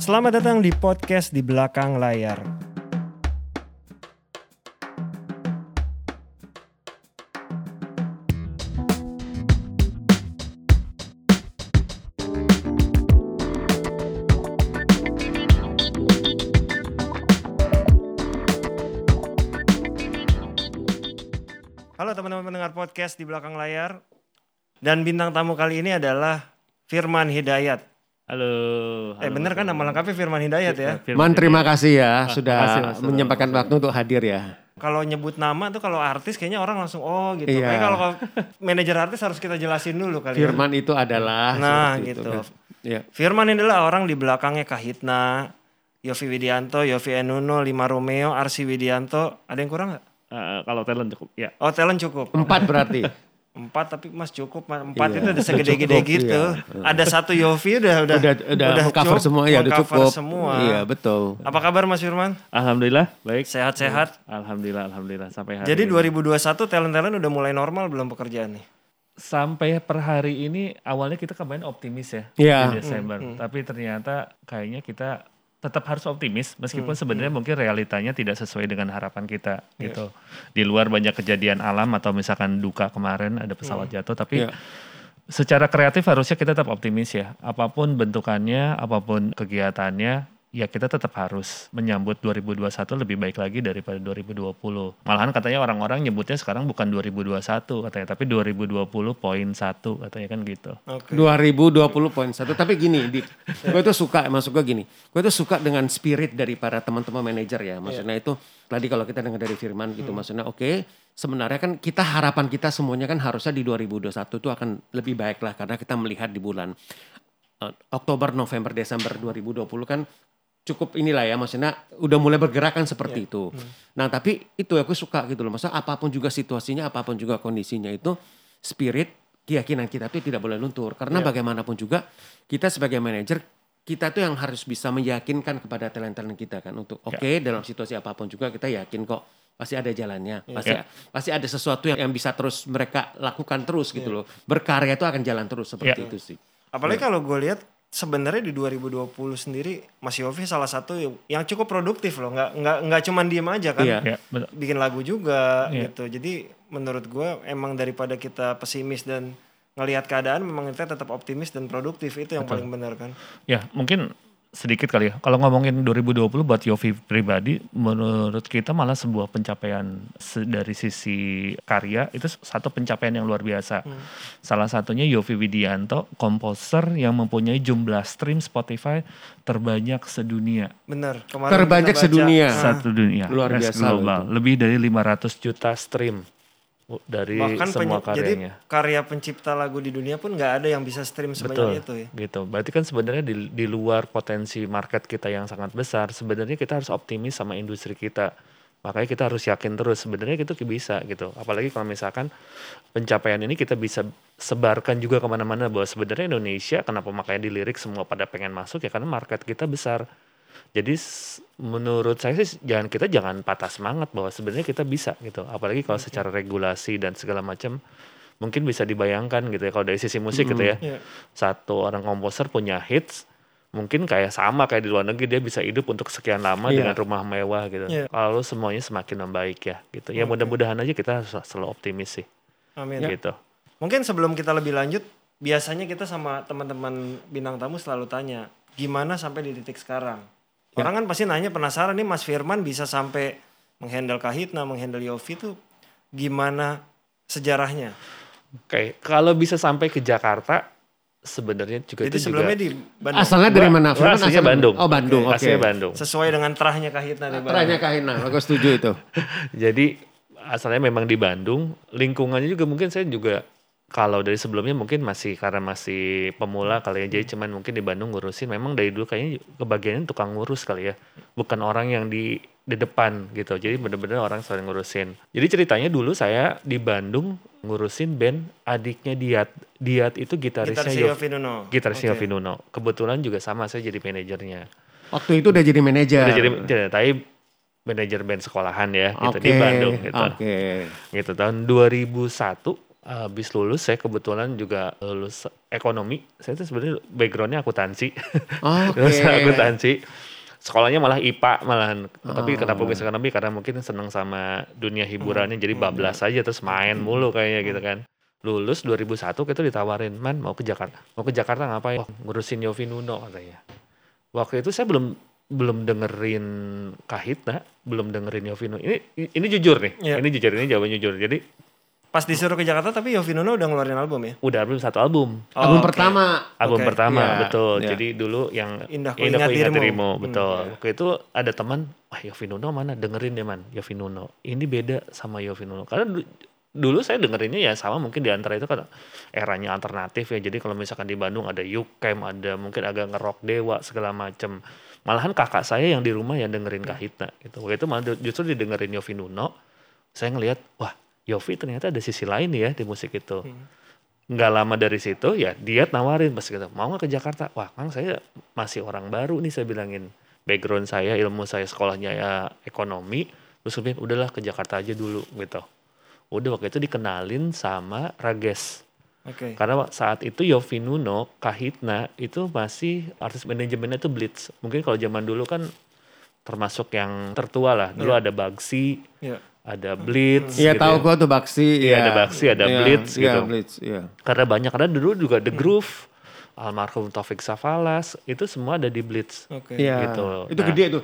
Selamat datang di podcast di belakang layar. Halo teman-teman pendengar podcast di belakang layar. Dan bintang tamu kali ini adalah Firman Hidayat. Halo. eh halo, bener kan nama lengkapnya Firman Hidayat ya? Firman Man terima Hidayat. kasih ya Ah, sudah menyempatkan waktu untuk hadir ya. Kalau nyebut nama tuh kalau artis kayaknya orang langsung oh gitu. Iya. Kayak kalau manajer artis harus kita jelasin dulu kali ya. Firman itu adalah Nah, gitu. itu kan. Ya. Firman ini adalah orang di belakangnya Kahitna, Yofi Widianto, Yofi Enuno, Lima Romeo, Arsi Widianto. Ada yang kurang nggak? Eh, kalau talent cukup. Ya. Oh talent cukup. Empat berarti. Empat tapi mas cukup. Mas. Empat Iya. itu udah segede-gede Cukup, gitu. iya. Ada satu Yofi udah udah udah udah, cover cukup, semua ya udah cukup. semua. Iya betul. Apa kabar Mas Firman? Alhamdulillah baik. Sehat-sehat. Alhamdulillah alhamdulillah sampai hari Jadi ini. 2021 talent-talent udah mulai normal belum pekerjaan nih? sampai per hari ini awalnya kita kemarin optimis ya Iya. di Desember. Tapi ternyata kayaknya kita tetap harus optimis Hmm, meskipun sebenarnya mungkin realitanya tidak sesuai dengan harapan kita Iya. gitu. Di luar banyak kejadian alam atau misalkan duka kemarin ada pesawat Hmm. jatuh tapi Iya. secara kreatif harusnya kita tetap optimis ya. Apa pun bentukannya, apa pun kegiatannya, ya kita tetap harus menyambut 2021 lebih baik lagi daripada 2020. Malahan katanya orang-orang nyebutnya sekarang bukan 2021 katanya, tapi 2020.1 katanya kan gitu. Oke. 2020.1 tapi gini di gue tuh suka masuk gue gini gue tuh suka dengan spirit dari para teman-teman manajer ya maksudnya itu tadi kalau kita dengar dari Firman gitu maksudnya oke sebenarnya kan kita harapan kita semuanya kan harusnya di 2021 itu akan lebih baik lah karena kita melihat di bulan eh, Oktober November Desember 2020 kan cukup inilah ya maksudnya udah mulai bergerak kan seperti itu. Nah, tapi itu aku suka gitu loh. Masa apa pun juga situasinya, apa pun juga kondisinya itu spirit keyakinan kita itu tidak boleh luntur. Karena bagaimanapun juga kita sebagai manajer kita tuh yang harus bisa meyakinkan kepada talent-talent kita kan. Untuk oke dalam situasi apa pun juga kita yakin kok pasti ada jalannya pasti pasti ada sesuatu yang, yang bisa terus mereka lakukan terus gitu loh. Berkarya itu akan jalan terus seperti Ya. itu sih. Apalagi kalau gue lihat sebenarnya di 2020 sendiri Mas Yofi salah satu yang cukup produktif loh. Nggak nggak nggak cuman diem aja kan. Iya. Ya, betul. Bikin lagu juga Iya. gitu. Jadi menurut gue emang daripada kita pesimis dan ngelihat keadaan memang kita tetap optimis dan produktif itu yang paling benar kan. Ya, mungkin sedikit kali ya. Kalau ngomongin 2020 buat Yofi pribadi, menurut kita malah sebuah pencapaian dari sisi karya itu satu pencapaian yang luar biasa. Salah satunya Yofi Widianto, komposer yang mempunyai jumlah stream Spotify terbanyak sedunia. Kemarin Terbanyak sedunia. Satu dunia. Luar biasa global. Lebih dari 500 juta stream dari bahkan semua penyi- jadi karyanya. karya pencipta lagu di dunia pun nggak ada yang bisa stream Betul, sebanyak itu ya. gitu. Berarti kan sebenarnya di, di luar potensi market kita yang sangat besar, sebenarnya kita harus optimis sama industri kita. Makanya kita harus yakin terus sebenarnya itu bisa gitu. Apalagi kalau misalkan pencapaian ini kita bisa sebarkan juga ke mana-mana bahwa sebenarnya Indonesia kenapa makanya dilirik semua pada pengen masuk ya karena market kita besar. Jadi menurut saya sih jangan kita jangan patah semangat bahwa sebenarnya kita bisa gitu. Apalagi kalau secara regulasi dan segala macam mungkin bisa dibayangkan gitu ya kalau dari sisi musik gitu ya Iya. satu orang komposer punya hits mungkin kayak sama kayak di luar negeri dia bisa hidup untuk sekian lama Iya. dengan rumah mewah gitu. Iya. Kalau semuanya semakin membaik ya gitu. Ya mudah-mudahan aja kita harus selalu optimis sih Amin. gitu. Mungkin sebelum kita lebih lanjut, biasanya kita sama teman-teman bintang tamu selalu tanya, gimana sampai di titik sekarang? Orang kan pasti nanya penasaran nih Mas Firman bisa sampai menghandle Kahitna, menghandle Yofi itu gimana sejarahnya? Oke, kalau bisa sampai ke Jakarta sebenarnya juga Jadi itu sebelumnya juga di Bandung. asalnya dari mana Firman aslinya asal- Bandung. oh Bandung oke Aslinya Bandung. Sesuai dengan terahnya Kahitna nih Bang. Teranya kahina aku setuju itu Jadi asalnya memang di Bandung, lingkungannya juga mungkin saya juga kalau dari sebelumnya mungkin masih karena masih pemula kali ya, jadi cuman mungkin di Bandung ngurusin. Memang dari dulu kayaknya kebagiannya tukang ngurus kali ya, bukan orang yang di di depan gitu. Jadi bener-bener orang sering ngurusin. Jadi ceritanya dulu saya di Bandung ngurusin band adiknya Diat. Diat itu gitarisnya Gitaris Yof- Yofi Nuno. gitarisnya Oke. Yofi Nuno. Kebetulan juga sama saya jadi manajernya. waktu itu udah jadi manajer Udah jadi, tapi manajer band sekolahan ya gitu di Bandung gitu. oke gitu tahun 2001 habis lulus saya kebetulan juga lulus ekonomi, saya tuh sebenarnya backgroundnya akuntansi. Oke. Lulusan akuntansi. Sekolahnya malah IPA malahan. Tapi Oh. kenapa bisnis ekonomi? Karena mungkin seneng sama dunia hiburannya. Jadi Hmm. bablas aja terus main mulu kayaknya gitu kan. Lulus 2001 kita ditawarin, man mau ke Jakarta. Mau ke Jakarta ngapain? Oh, ngurusin Yofi Nuno katanya. Waktu itu saya belum belum dengerin Kahitna, belum dengerin Yofi Nuno. Ini ini jujur nih. Iya. Ini jujur, ini jawaban jujur. Jadi Pas disuruh ke Jakarta tapi Yovie Nuno udah ngeluarin album ya? udah album satu album. Album oke. pertama. album Oke. pertama Iya, betul iya. jadi dulu yang Indah Ku Ingat Dirimu. Dirimu, Hmm, betul iya. waktu itu ada teman wah Yofi Nuno mana dengerin deh man Yofi Nuno ini beda sama Yofi Nuno karena du- dulu saya dengerinnya ya sama mungkin di antara itu kan eranya alternatif ya jadi kalau misalkan di Bandung ada Yukem ada mungkin agak ngerok dewa segala macem malahan kakak saya yang di rumah yang dengerin Kahitna gitu waktu itu malah justru didengerin Yofi Nuno saya ngelihat wah Yofi ternyata ada sisi lain ya di musik itu. Nggak lama dari situ ya dia nawarin pas gitu mau nggak ke Jakarta? Wah kang saya masih orang baru nih saya bilangin. Background saya ilmu saya sekolahnya ya ekonomi. Terus bilang udahlah ke Jakarta aja dulu gitu. Udah waktu itu dikenalin sama Rages. Oke. karena saat itu Yofi Nuno Kahitna itu masih artis manajemennya itu Blitz. Mungkin kalau zaman dulu kan termasuk yang tertua lah. Dulu ada Bagsi Iya. Ada Blitz Iya gitu tahu ya. gua tuh Baksi. Iya, ada Baksi, ada Iya, Blitz iya, gitu. Blitz, iya. karena banyak karena dulu juga The Groove almarhum Taufik Safalas itu semua ada di Blitz Oke. Iya. Gitu. Itu Nah. gede tuh.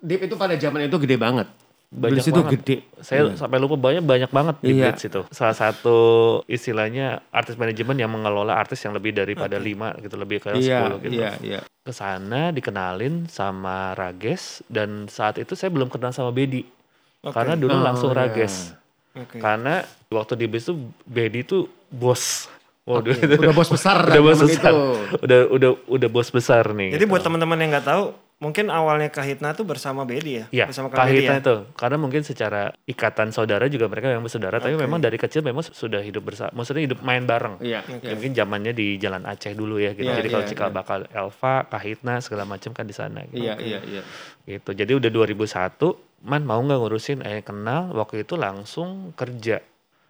Deep itu pada zaman itu gede banget. banyak Blitz itu banget. gede. saya sampai lupa banyak banyak banget di Iya. Blitz itu salah satu istilahnya artis manajemen yang mengelola artis yang lebih daripada lima gitu lebih ke Iya, 10 gitu iya, iya. ke sana dikenalin sama Rages dan saat itu saya belum kenal sama Bedi Oke. karena dulu Oh, langsung iya. Rages Oke. karena waktu di Blitz tuh Bedi tuh bos Waduh, Udah bos besar udah bos besar, itu. udah udah udah bos besar nih. Jadi gitu. buat teman-teman yang nggak tahu, mungkin awalnya Kahitna tuh bersama Bedi ya? Iya, bersama Kahitna ya? itu. Karena mungkin secara ikatan saudara juga mereka yang bersaudara, tapi memang dari kecil memang sudah hidup bersama, maksudnya hidup main bareng. Iya. Ya, mungkin zamannya di Jalan Aceh dulu ya gitu. Iya, Jadi kalau iya, cikal iya. bakal Elva, Kahitna segala macam kan di sana gitu. Iya, iya, iya. Gitu. Jadi udah 2001, man mau nggak ngurusin eh kenal waktu itu langsung kerja.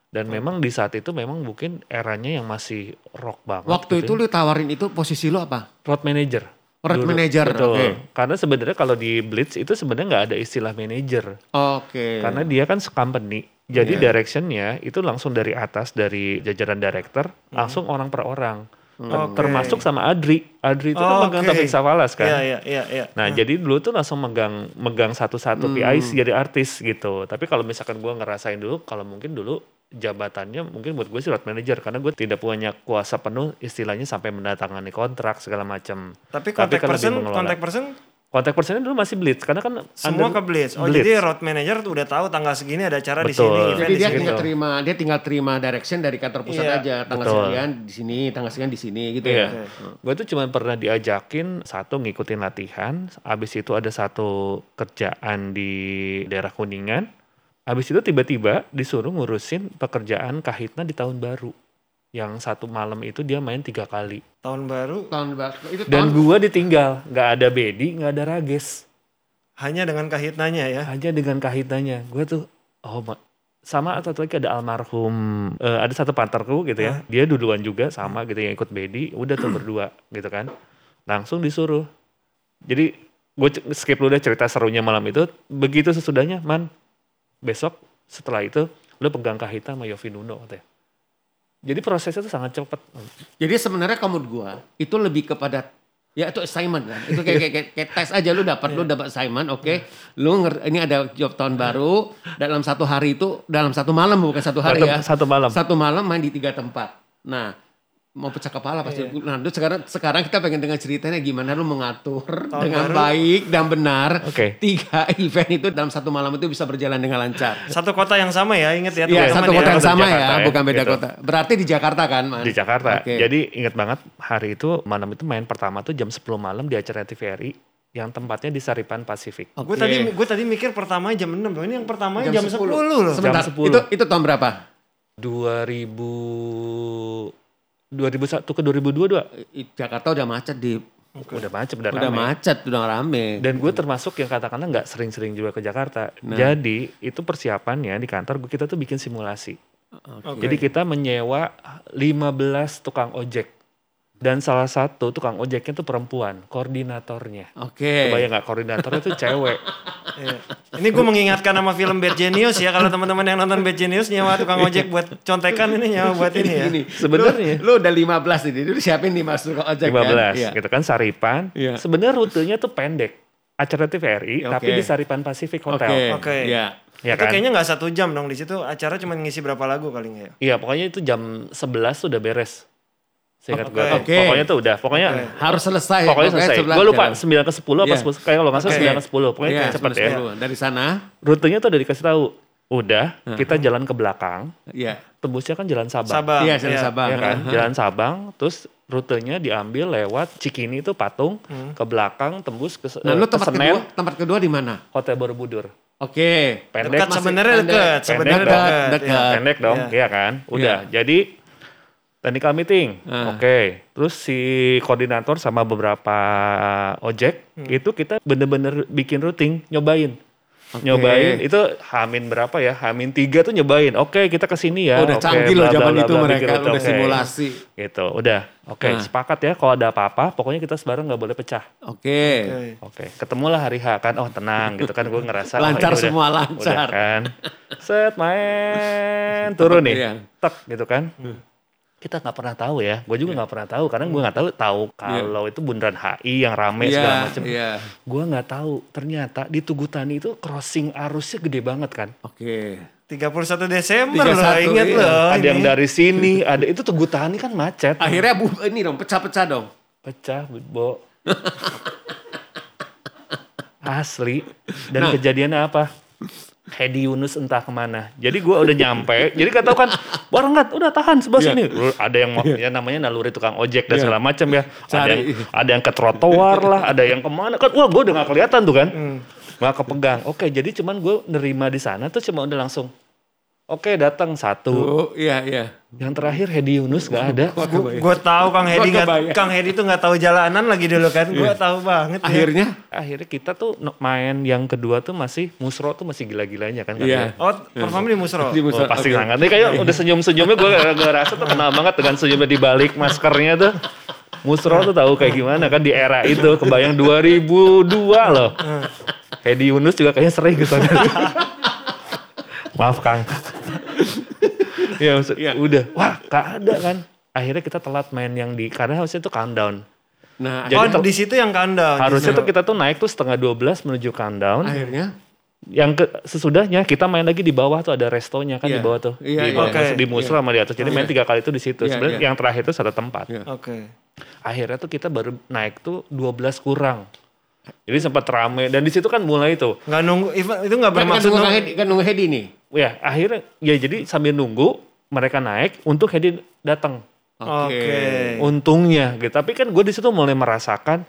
Dan memang di saat itu memang mungkin eranya yang masih rock banget. Waktu itu gitu ya. lu tawarin itu posisi lu apa? road manager. Road Dulu. manager, Betul. oke. Karena sebenarnya kalau di Blitz itu sebenarnya nggak ada istilah manager. Oke. Karena dia kan company. Jadi Iya. directionnya itu langsung dari atas dari jajaran director langsung orang per orang. Hmm. Oke. Termasuk sama Adri. Adri itu kan Oh, megang oke. Taufik Safalas kan. Iya, iya, iya, iya. Nah, jadi dulu tuh langsung megang megang satu-satu Hmm. PIC jadi artis gitu. Tapi kalau misalkan gua ngerasain dulu kalau mungkin dulu jabatannya mungkin buat gue sih road manager karena gue tidak punya kuasa penuh istilahnya sampai mendatangani kontrak segala macam. Tapi kontak kan person, kontak person Kontak personnya dulu masih Blitz karena kan semua under- ke Blitz. Oh, Blitz. jadi road manager tuh udah tahu tanggal segini ada acara di sini, event Jadi di dia tinggal Gitu. terima, dia tinggal terima direction dari kantor pusat Iya, aja. Tanggal betul. sekian di sini, tanggal sekian di sini gitu Iya. ya. Gue tuh cuma pernah diajakin satu ngikutin latihan, abis itu ada satu kerjaan di daerah Kuningan, abis itu tiba-tiba disuruh ngurusin pekerjaan kahitna di tahun baru. Yang satu malam itu dia main tiga kali. Tahun baru Tahun baru itu Dan tahun gua ditinggal, nggak ada Bedi, nggak ada Rages, hanya dengan kahitnanya ya. hanya dengan kahitnanya. Gue tuh, oh ma- sama atau lagi ada almarhum, eh, ada satu partnerku gitu ya, dia duluan juga sama gitu yang ikut Bedi, udah tuh berdua gitu kan, langsung disuruh. Jadi gue skip dulu deh cerita serunya malam itu. Begitu sesudahnya, man, besok setelah itu lu pegang kahita sama Yofi Nuno katanya. Jadi prosesnya tuh sangat cepat. Jadi sebenarnya kamu gua itu lebih kepada ya itu assignment kan. Itu kayak kayak, kayak, kayak tes aja lu dapat lu dapat assignment, oke. Lu nger- ini ada job tahun baru dalam satu hari itu dalam satu malam bukan satu hari Satu- ya. satu malam. Satu malam main di tiga tempat. Nah, mau pecah kepala pasti. Nah, itu sekarang sekarang kita pengen dengar ceritanya gimana lu mengatur Tahun dengan baru. baik dan benar Oke. tiga event itu dalam satu malam itu bisa berjalan dengan lancar. Satu kota yang sama ya, inget ya Iya, satu ya. kota yang sama Jakarta ya, ya, bukan beda gitu. kota. Berarti di Jakarta kan, Man? di Jakarta. Oke. Jadi inget banget hari itu malam itu main pertama tuh jam 10 malam di acara TVRI yang tempatnya di Saripan Pasifik. Gue Oke. tadi gue tadi mikir pertama jam 6 loh. Ini yang pertama jam, Jam 10. 10 loh. Sebentar, Jam 10. itu itu tahun berapa? 2000 2001 ke 2022 I- Jakarta udah macet di udah macet udah, udah rame. macet, udah rame. Dan gue termasuk yang katakanlah nggak sering-sering juga ke Jakarta. Nah. Jadi itu persiapannya di kantor kita tuh bikin simulasi. Oke. Jadi kita menyewa 15 tukang ojek Dan salah satu tukang ojeknya tuh perempuan, koordinatornya. Oke. Kebayang nggak koordinatornya tuh cewek. Iya. Ini gue mengingatkan nama film Bad Genius ya. Kalau teman-teman yang nonton Bad Genius nyawa tukang ojek buat contekan ini nyawa buat ini ya. Ini Sebenarnya. lu, lu udah 15 ini, lu siapin nih masuk ke ojek 15 kan? Iya. gitu kan Saripan. Iya. Sebenarnya rutenya tuh pendek. Acara TVRI Oke. tapi di Saripan Pacific Oke. Hotel. Oke. Iya. Ya itu kan? kayaknya nggak satu jam dong di situ. Acara cuma ngisi berapa lagu kali nggak ya? Iya, pokoknya itu jam 11 tuh udah beres. Seingat Oke. gue. Oke. Pokoknya tuh udah, pokoknya Oke. Harus selesai. pokoknya selesai. Gue lupa jalan. 9 ke 10 apa Iya. 10, kayak kalau nggak salah Oke. 9 ke 10. Pokoknya Iya, cepet ya. 10. Dari sana, Rutenya tuh udah dikasih tahu. Udah, kita jalan ke belakang. iya. Tembusnya kan jalan Sabang. Sabang. Iya, jalan Sabang. Ya kan, Aha. jalan Sabang, terus rutenya diambil lewat Cikini itu patung ke belakang tembus ke, Nah, eh, lu ke tempat Senen, kedua, tempat kedua di mana? Hotel Borobudur. Oke. Pendek Dekat masih sebenarnya pendek. dekat. Sebenarnya Pendek dong. dekat. Dekat. iya. Pendek dong, Iya. iya kan? Udah. Jadi technical meeting. Ah. Oke. Terus si koordinator sama beberapa ojek Hmm. itu kita bener-bener bikin routing, nyobain. Oke. Nyobain itu Hamin berapa ya? Hamin tiga tuh nyobain. Oke, kita ke sini ya. Oh, udah Oke, canggih loh zaman itu bla, mereka routing. udah Oke. simulasi. Gitu, udah. Oke, Nah. sepakat ya kalau ada apa-apa, pokoknya kita sebarang nggak boleh pecah. Oke. Oke. Oke, ketemulah hari H kan, oh tenang gitu kan, gue ngerasa oh, Lancar ini udah- semua, lancar. udah kan, set main turun nih, Iya. tek gitu kan. Kita nggak pernah tahu ya, gue juga nggak pernah tahu karena gue nggak tahu tahu kalau itu bundaran HI yang rame Iya, segala macam. iya. Gue nggak tahu ternyata di Tugu Tani itu crossing arusnya gede banget kan. Oke. 31 Desember loh, 31, ingat iya. loh. ada yang ini. dari sini, ada itu Tugu Tani kan macet. Akhirnya bu, ini dong pecah-pecah dong. pecah bo asli dan Nah. kejadiannya apa Hedi Yunus entah ke mana jadi gua udah nyampe jadi kata kan barang nggak udah tahan sebelah Iya. sini ada yang mau ya namanya naluri tukang ojek dan Iya. segala macam ya ada Cari. yang ada yang ke trotoar lah ada yang ke mana kan wah gua udah nggak kelihatan tuh kan Hmm. nggak kepegang oke jadi cuman gue nerima di sana tuh cuma udah langsung oke datang satu Oh, iya, iya. yang terakhir Hedi Yunus nggak ada. Gue tahu Kang Hedi. Kang Hedi tuh nggak tahu jalanan lagi dulu kan. Gue tahu banget. ya. Akhirnya, akhirnya kita tuh main yang kedua tuh masih musro tuh masih gila-gilanya kan Iya. katanya. Oh, perform di Musro. di Oh, Musra- pasti sangat. Ini kayak udah senyum-senyumnya gue gue rasa tuh kenal banget dengan senyumnya di balik maskernya tuh. Musro tuh tahu kayak gimana kan di era itu kebayang 2002 loh. Hedi Yunus juga kayaknya sering gitu. Maaf Kang. ya maksud, Iya. udah wah gak ada kan. Akhirnya kita telat main yang di karena harusnya tuh countdown. Nah, Jadi oh, di situ yang countdown. Harusnya justru. tuh kita tuh naik tuh setengah 12 menuju countdown. akhirnya yang ke, sesudahnya kita main lagi di bawah tuh ada restonya kan Iya. di bawah tuh Iya, di, iya. bawah, Oke. di Musra sama di atas jadi Iya. main tiga kali itu di situ Iya, sebenarnya iya. yang terakhir itu satu tempat Iya. Oke. akhirnya tuh kita baru naik tuh 12 kurang jadi sempat rame dan di situ kan mulai tuh Nggak nunggu, itu nggak kan, kan, bermaksud nunggu nunggu. Hedi, kan nunggu Hedi nih. ya akhirnya ya jadi sambil nunggu mereka naik untuk Hedi datang Oke. untungnya gitu tapi kan gue di situ mulai merasakan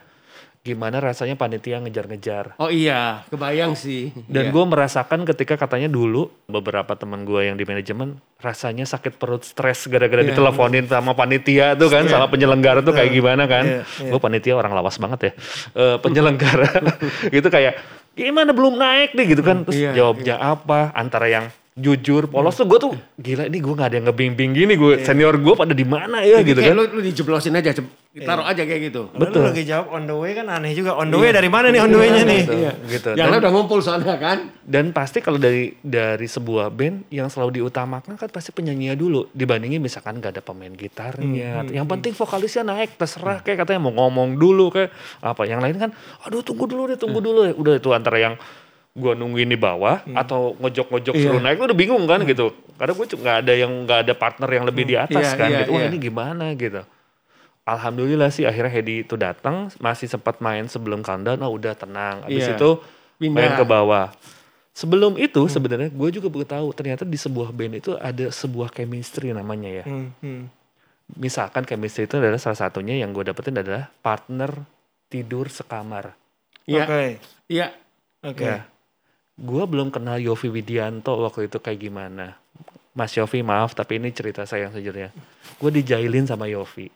gimana rasanya panitia ngejar-ngejar Oh iya, kebayang sih. Iya. Dan gue merasakan ketika katanya dulu beberapa teman gue yang di manajemen rasanya sakit perut stres gara-gara Iya. diteleponin sama panitia tuh kan sama penyelenggara tuh kayak gimana kan. Iya, iya. Gue panitia orang lawas banget ya. Eh, penyelenggara gitu kayak gimana belum naik nih gitu kan. Terus Iya, jawabnya apa antara yang jujur polos tuh gue tuh gila ini gue gak ada yang ngebimbing gini gue senior gue pada di mana ya Jadi gitu kayak kan. lu, lu dijeblosin aja, cep- taruh aja kayak gitu. Betul. Lu lagi jawab on the way kan aneh juga. On the way dari mana nih on the way-nya nih? Gitu, Iya. gitu. Yang Dan- udah ngumpul soalnya kan. Dan pasti kalau dari dari sebuah band yang selalu diutamakan kan pasti penyanyinya dulu dibandingin misalkan gak ada pemain gitarnya. yang penting vokalisnya naik terserah kayak katanya mau ngomong dulu kayak apa. Yang lain kan aduh tunggu dulu deh tunggu dulu ya. Udah itu antara yang gua nungguin di bawah atau ngojok-ngojok Iya. suruh naik gua udah bingung kan gitu. Karena gue nggak ada yang nggak ada partner yang lebih di atas Iya, kan iya, gitu. Wah iya. ini gimana gitu. Alhamdulillah sih akhirnya Hedi itu datang masih sempat main sebelum countdown. Oh udah tenang. Habis Iya. itu Pindah. main ke bawah. Sebelum itu sebenarnya gue juga baru tahu ternyata di sebuah band itu ada sebuah chemistry namanya ya. Hmm, hmm. Misalkan chemistry itu adalah salah satunya yang gue dapetin adalah partner tidur sekamar. Iya. Oke. Iya. Oke. Gue belum kenal Yofi Widianto waktu itu kayak gimana. Mas Yofi maaf tapi ini cerita saya yang sejujurnya. Gue dijailin sama Yofi.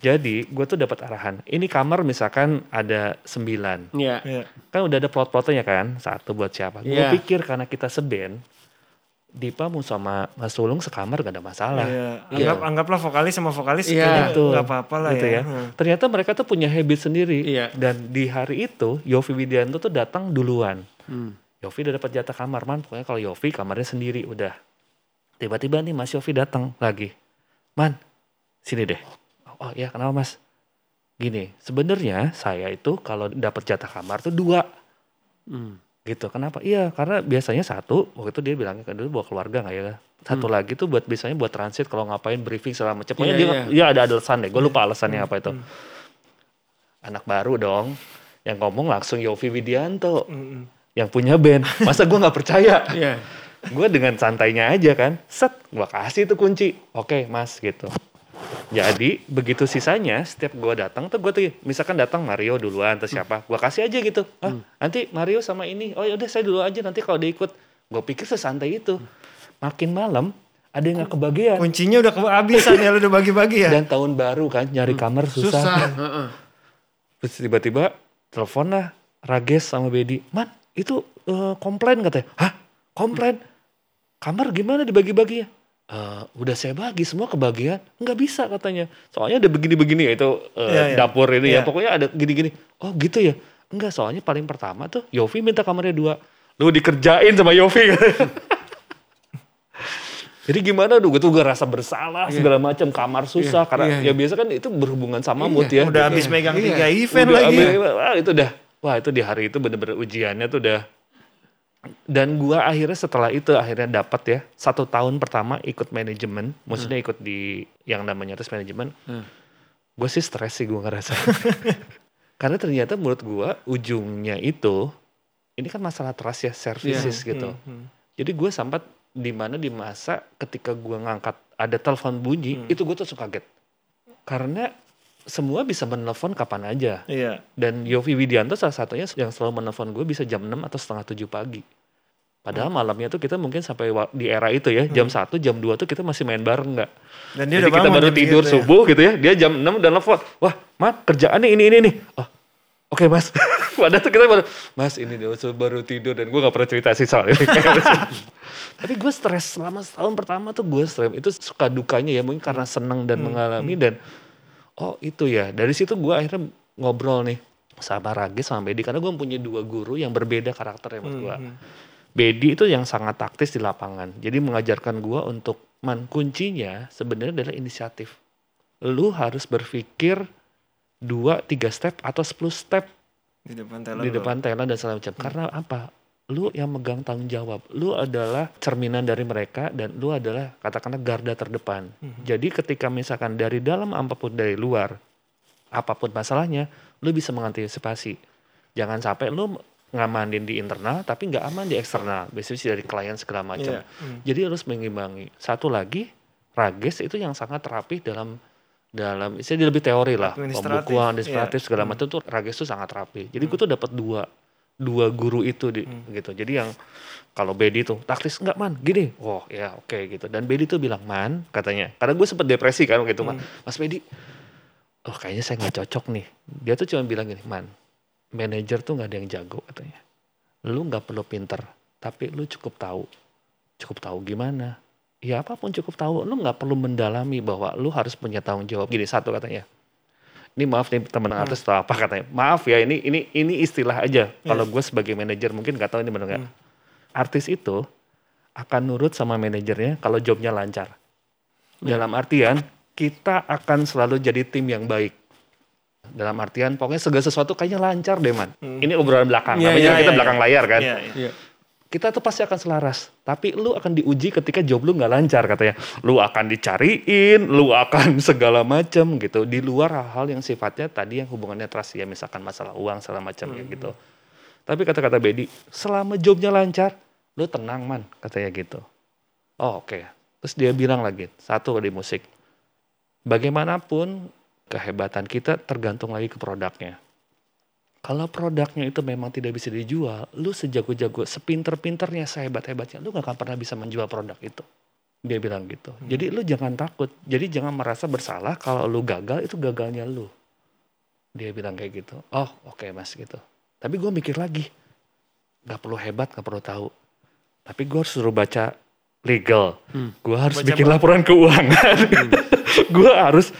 Jadi gue tuh dapat arahan. Ini kamar misalkan ada sembilan. Iya. Iya. Kan udah ada plot-plotnya kan. Satu buat siapa. Gue Iya. pikir karena kita seband. Dipa mau sama Mas Sulung sekamar gak ada masalah. Iya. Anggap anggaplah vokalis sama vokalis Iya, kayaknya betul. nggak apa-apa lah gitu ya. ya. Ternyata mereka tuh punya habit sendiri. Iya. Dan di hari itu Yofi Widianto tuh datang duluan. Hmm. Yofi udah dapat jatah kamar man. Pokoknya kalau Yofi kamarnya sendiri udah. Tiba-tiba nih Mas Yofi datang lagi. Man, sini deh. Oh, iya kenapa Mas? Gini, sebenarnya saya itu kalau dapat jatah kamar tuh dua Hmm. gitu. Kenapa? Iya, karena biasanya satu waktu itu dia bilangnya kan dulu bawa keluarga nggak ya? Satu lagi tuh buat biasanya buat transit kalau ngapain briefing segala macam. Pokoknya Iya, dia, dia ada alasan deh. Gue lupa alasannya apa itu. Anak baru dong. Yang ngomong langsung Yofi Widianto. Mm-mm. Yang punya band. Masa gue nggak percaya? Iya. gue dengan santainya aja kan. Set, gue kasih tuh kunci. Oke mas gitu. Jadi begitu sisanya setiap gue datang tuh gue tuh misalkan datang Mario duluan atau siapa, gue kasih aja gitu. Ah, nanti Mario sama ini. Oh ya udah saya dulu aja nanti kalau dia ikut. Gue pikir sesantai itu. Makin malam ada yang nggak kebagian. Kuncinya udah kehabisan ya udah bagi-bagi ya. Dan tahun baru kan nyari kamar susah. Susah. Heeh. Terus tiba-tiba telepon lah Rages sama Bedi. Man itu eh, komplain katanya. Hah komplain? Kamar gimana dibagi-bagi ya? "Eh, udah saya bagi semua kebagian. Nggak bisa katanya. Soalnya ada begini-begini ya itu eh, Iya, iya. dapur ini ya. Iya. Pokoknya ada gini-gini. Oh gitu ya? Enggak soalnya paling pertama tuh Yofi minta kamarnya dua. Lu dikerjain sama Yofi. Jadi gimana tuh gue tuh gue rasa bersalah segala macam kamar susah Iya, karena iya, ya biasa kan itu berhubungan sama Iya, mood ya. Udah habis Iya, megang iya. tiga event Udah lagi. ambil- wah itu udah wah itu di hari itu bener-bener ujiannya tuh udah. Dan gua akhirnya setelah itu akhirnya dapat ya satu tahun pertama ikut manajemen maksudnya ikut di yang namanya tes manajemen. Hmm. gue sih stres sih gue ngerasa. Karena ternyata menurut gua ujungnya itu ini kan masalah trust ya services gitu. Hmm, hmm. jadi gue sempat di mana di masa ketika gua ngangkat ada telepon bunyi itu gue tuh suka kaget. Karena semua bisa menelpon kapan aja Iya. dan Yofi Widianto salah satunya yang selalu menelpon gue bisa jam 6 atau setengah 7 pagi. Padahal malamnya tuh kita mungkin sampai di era itu ya, jam 1, jam 2 tuh kita masih main bareng nggak? Dan dia Jadi udah kita bangun baru tidur segitu ya. subuh gitu ya, dia jam 6 dan nelfon. Wah, Mas, kerjaannya ini ini nih. Oh, oke Mas. Padahal tuh kita baru, Mas ini dia baru tidur dan gue gak pernah cerita sih soal ini. Tapi gue stres selama setahun pertama tuh gue stres. Itu suka dukanya ya mungkin karena seneng dan mengalami dan oh itu ya. Dari situ gue akhirnya ngobrol nih sama Ragis sama Bedi karena gue punya dua guru yang berbeda karakternya menurut gue. Hmm, Bedi itu yang sangat taktis di lapangan. Jadi mengajarkan gua untuk man kuncinya sebenarnya adalah inisiatif. Lu harus berpikir dua, tiga step atau 10 step Di depan teller. di depan dan segala macam. Karena apa? Lu yang megang tanggung jawab. Lu adalah cerminan dari mereka dan lu adalah katakanlah garda terdepan. Jadi ketika misalkan dari dalam apa pun dari luar, apa pun masalahnya, lu bisa mengantisipasi. Jangan sampai lu ngamanin di internal tapi nggak aman di eksternal. Biasanya dari klien segala macam. Iya. Hmm. Jadi harus mengimbangi. Satu lagi, Rages itu yang sangat rapi dalam dalam dia lebih teori lah, Administratif, pembukuan, administratif iya. segala macam tuh Rages tuh sangat rapi. Jadi gue tuh dapat dua dua guru itu di, Hmm. gitu. Jadi yang kalau Bedi tuh taktis enggak man, gini, oh ya oke gitu. Dan Bedi tuh bilang man katanya, karena gue sempet depresi kan gitu man, Hmm. Mas Bedi, oh kayaknya saya nggak cocok nih. Dia tuh cuma bilang gini, man, manajer tuh nggak ada yang jago katanya. Lu nggak perlu pinter, tapi lu cukup tahu, cukup tahu gimana. Ya apa pun cukup tahu, lu nggak perlu mendalami bahwa lu harus punya tanggung jawab. Gini satu katanya, ini maaf nih teman artis atau apa katanya. Maaf ya ini ini ini istilah aja. Kalau gue sebagai manajer mungkin nggak tahu ini benar nggak. Artis itu akan nurut sama manajernya kalau jobnya lancar. Dalam artian kita akan selalu jadi tim yang baik. Dalam artian pokoknya segala sesuatu kayaknya lancar deh man. Ini obrolan belakang. Iya, Namanya iya, kita iya, belakang iya. layar kan Iya, iya. Kita tuh pasti akan selaras. Tapi lu akan diuji ketika job lu nggak lancar katanya. Lu akan dicariin, lu akan segala macam gitu. Di luar hal-hal yang sifatnya tadi yang hubungannya trust ya, misalkan masalah uang segala macam ya gitu. Tapi kata-kata Bedi, selama jobnya lancar, lu tenang man, katanya gitu. Oh oke. Terus dia bilang lagi, satu di musik. Bagaimanapun kehebatan kita tergantung lagi ke produknya. Kalau produknya itu memang tidak bisa dijual, lu sejago-jago, sepinter-pinternya, sehebat-hebatnya, lu gak akan pernah bisa menjual produk itu. Dia bilang gitu. Jadi lu jangan takut. Jadi jangan merasa bersalah kalau lu gagal, itu gagalnya lu. Dia bilang kayak gitu. Oh oke mas gitu. Tapi gue mikir lagi. Gak perlu hebat, gak perlu tahu. Tapi gue harus suruh baca legal. Hmm. Gue harus Baca bikin laporan keuangan. gue harus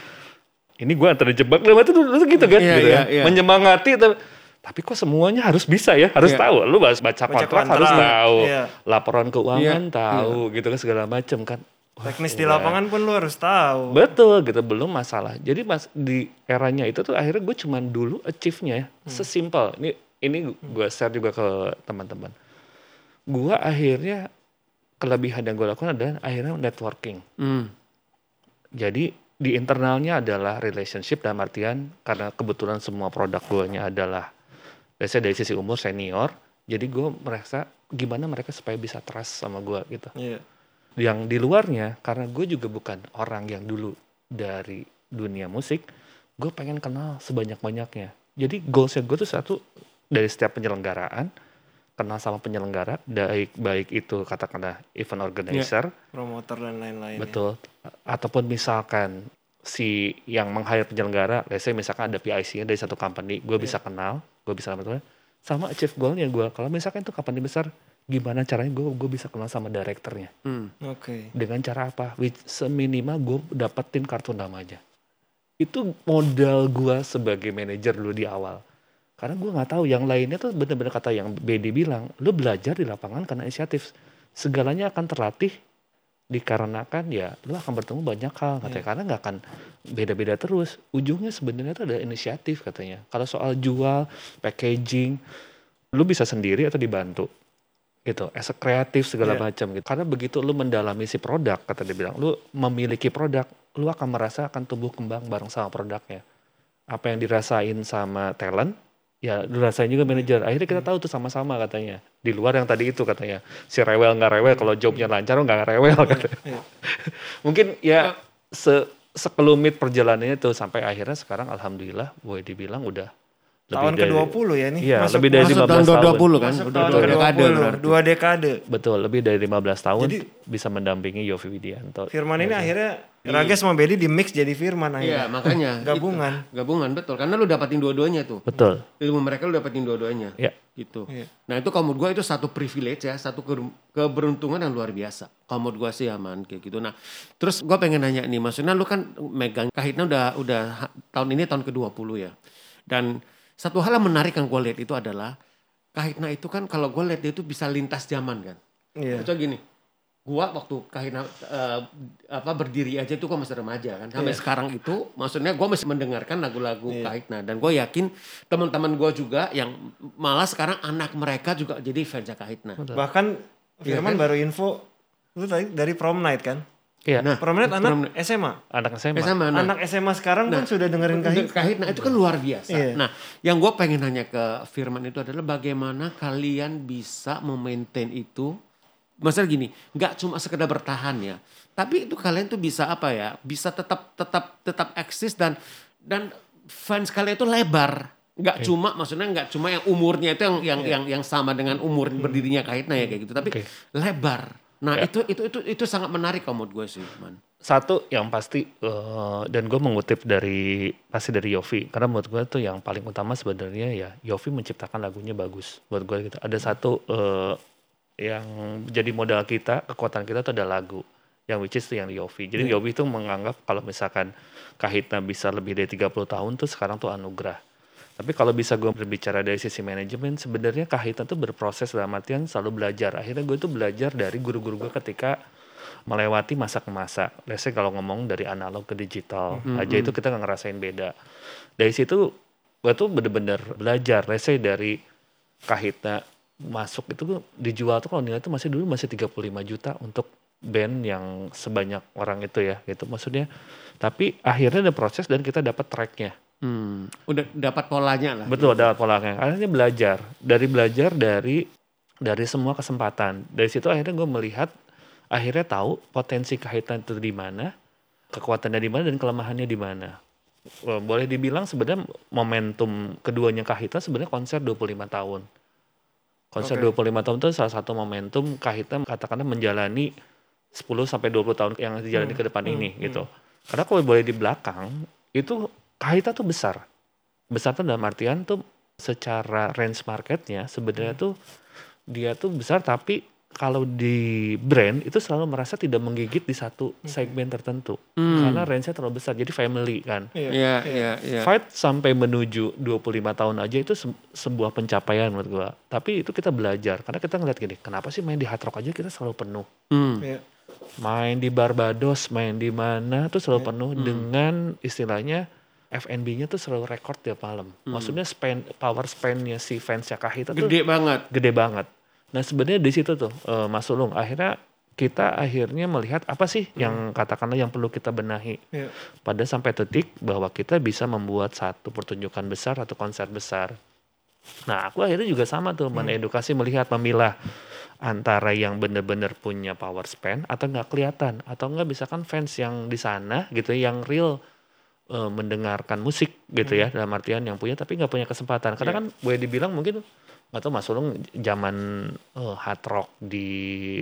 ini gue antara jebak dalam itu tuh gitu kan, Iya, gitu iya, kan. iya. menyemangati tapi, tapi kok semuanya harus bisa ya, harus Iya. tahu. Lu baca, baca kontrak, kontrak, harus tahu, iya. laporan keuangan Iya, tahu, gitu kan segala macam kan. Teknis di lapangan pun lu harus tahu. Betul gitu belum masalah. Jadi mas di eranya itu tuh akhirnya gue cuman dulu achieve-nya ya sesimpel. Ini ini gue share juga ke teman-teman. Gue akhirnya kelebihan yang gue lakukan adalah akhirnya networking. Hmm. Jadi di internalnya adalah relationship dalam artian karena kebetulan semua produk gue adalah biasanya dari sisi umur senior. Jadi gue merasa gimana mereka supaya bisa trust sama gue gitu Iya. yang di luarnya karena gue juga bukan orang yang dulu dari dunia musik gue pengen kenal sebanyak banyaknya jadi goalsnya gue tuh satu dari setiap penyelenggaraan kenal sama penyelenggara baik baik itu katakanlah event organizer Promoter dan lain-lain. ya. betul ataupun misalkan si yang meng-hire penyelenggara let's say misalkan ada PIC-nya dari satu company gue bisa kenal gue bisa kenal sama achieve goalnya gue kalau misalkan itu company besar gimana caranya gue gue bisa kenal sama direkturnya Hmm. Oke. dengan cara apa? Which seminimal gue dapetin kartu nama aja. Itu modal gue sebagai manajer dulu di awal. Karena gue nggak tahu yang lainnya tuh bener-bener kata yang BD bilang, lu belajar di lapangan karena inisiatif. Segalanya akan terlatih dikarenakan ya lu akan bertemu banyak hal katanya. Karena nggak akan beda-beda terus. Ujungnya sebenarnya itu ada inisiatif katanya. Kalau soal jual packaging lu bisa sendiri atau dibantu. Gitu as a kreatif segala Iya. macam gitu. Karena begitu lu mendalami si produk kata dia bilang lu memiliki produk lu akan merasa akan tumbuh kembang bareng sama produknya. Apa yang dirasain sama talent ya lu rasain juga manajer. Akhirnya kita tahu tuh sama-sama katanya. Di luar yang tadi itu katanya. Si rewel nggak rewel kalau jobnya lancar nggak rewel katanya. Iya. mungkin ya se sekelumit perjalanannya tuh sampai akhirnya sekarang alhamdulillah boleh dibilang udah Tahun dari- ke-20 ya nih. Iya, Masuk- lebih dari Masuk 15 tahun tahun. 2020 kan? Masuk Udah tahun dua ke-20, dekade berarti. dua dekade. Betul, lebih dari 15 tahun Jadi- bisa mendampingi Yofi Widianto. Firman ini akhirnya Rages sama Bedi di mix jadi Firman Iya akhirnya. makanya. Gabungan. Itu. Gabungan betul. Karena lu dapatin dua-duanya tuh. Betul. Ilmu mereka lu dapatin dua-duanya. Ya. Gitu. Iya. Nah itu kalau menurut gue itu satu privilege ya, satu ke- keberuntungan yang luar biasa. Kalau menurut gue sih aman kayak gitu. Nah terus gue pengen nanya nih, maksudnya lu kan megang kahitna udah udah tahun ini tahun ke-20 ya. Dan satu hal yang menarik yang gue lihat itu adalah kahitna itu kan kalau gue lihat dia itu bisa lintas zaman kan. Iya. Contoh gini, gua waktu kahina eh, apa berdiri aja itu gua masih remaja kan. Sampai sekarang itu maksudnya gua masih mendengarkan lagu-lagu kahitna dan gue yakin teman-teman gua juga yang malah sekarang anak mereka juga jadi fans kahitna. Bahkan Iya Firman kan? baru info itu tadi dari prom night kan? Iya. Nah, Prom night anak prom- SMA. anak SMA. Sama, nah, Anak SMA sekarang Nah, pun sudah dengerin kahit. kahitna itu kan luar biasa. Iya. Nah, yang gua pengen nanya ke Firman itu adalah bagaimana kalian bisa memaintain itu Masalah gini, nggak cuma sekedar bertahan ya, tapi itu kalian tuh bisa apa ya, bisa tetap tetap tetap eksis dan dan fans kalian itu lebar, nggak cuma maksudnya nggak cuma yang umurnya itu yang yang yang yang sama dengan umur berdirinya kaitnya ya kayak gitu, tapi Oke. lebar. Nah Ya. itu itu itu itu sangat menarik kalau menurut gue sih, man. Satu yang pasti eh, dan gue mengutip dari pasti dari Yofi karena menurut gue tuh yang paling utama sebenarnya ya Yofi menciptakan lagunya bagus buat gue gitu. Ada satu eh, yang jadi modal kita kekuatan kita tuh ada lagu yang which is tuh yang Yofi. Jadi Yofi tuh menganggap kalau misalkan Kahitna bisa lebih dari 30 tahun tuh sekarang tuh anugerah. Tapi kalau bisa gue berbicara dari sisi manajemen, sebenarnya Kahitna tuh berproses dalam artian selalu belajar. Akhirnya gue tuh belajar dari guru-guru gue ketika melewati masa ke masa. Say kalau ngomong dari analog ke digital aja itu kita nggak ngerasain beda. Dari situ gue tuh bener-bener belajar. Say dari Kahitna masuk itu tuh dijual tuh kalau nilai itu masih dulu masih 35 juta untuk band yang sebanyak orang itu ya gitu maksudnya tapi akhirnya ada proses dan kita dapat tracknya Hmm, udah dapat polanya lah. Betul, dapat polanya. Akhirnya belajar. Dari belajar dari dari semua kesempatan. Dari situ akhirnya gue melihat, akhirnya tahu potensi kaitan itu di mana, kekuatannya di mana dan kelemahannya di mana. Eh, Boleh dibilang sebenarnya momentum keduanya Kahita sebenarnya konser 25 tahun. Konser Oke. 25 tahun itu salah satu momentum Kahita katakanlah menjalani 10 sampai 20 tahun yang dijalani ke depan ini gitu. Karena kalau boleh di belakang itu Kahita tuh besar. Besar tuh dalam artian tuh secara range marketnya sebenarnya tuh dia tuh besar tapi kalau di brand itu selalu merasa tidak menggigit di satu segmen tertentu Hmm. karena range-nya terlalu besar jadi family kan Iya, iya, iya. fight sampai menuju 25 tahun aja itu se- sebuah pencapaian menurut gua tapi itu kita belajar karena kita ngeliat gini kenapa sih main di hard rock aja kita selalu penuh Hmm. Iya. main di Barbados main di mana tuh selalu penuh Hmm. dengan istilahnya FNB-nya tuh selalu record tiap malam maksudnya spend power spend-nya si fansnya Kahita tuh Gede banget. gede banget. Nah sebenarnya di situ tuh eh, Mas Sulung akhirnya kita akhirnya melihat apa sih yang katakanlah yang perlu kita benahi Iya. pada sampai titik bahwa kita bisa membuat satu pertunjukan besar atau konser besar. Nah aku akhirnya juga sama tuh mengedukasi melihat memilah antara yang benar-benar punya power spend atau nggak kelihatan atau nggak misalkan fans yang di sana gitu yang real eh, mendengarkan musik gitu ya dalam artian yang punya tapi nggak punya kesempatan karena kan boleh dibilang mungkin nggak tahu Mas Sulung zaman eh, hard rock di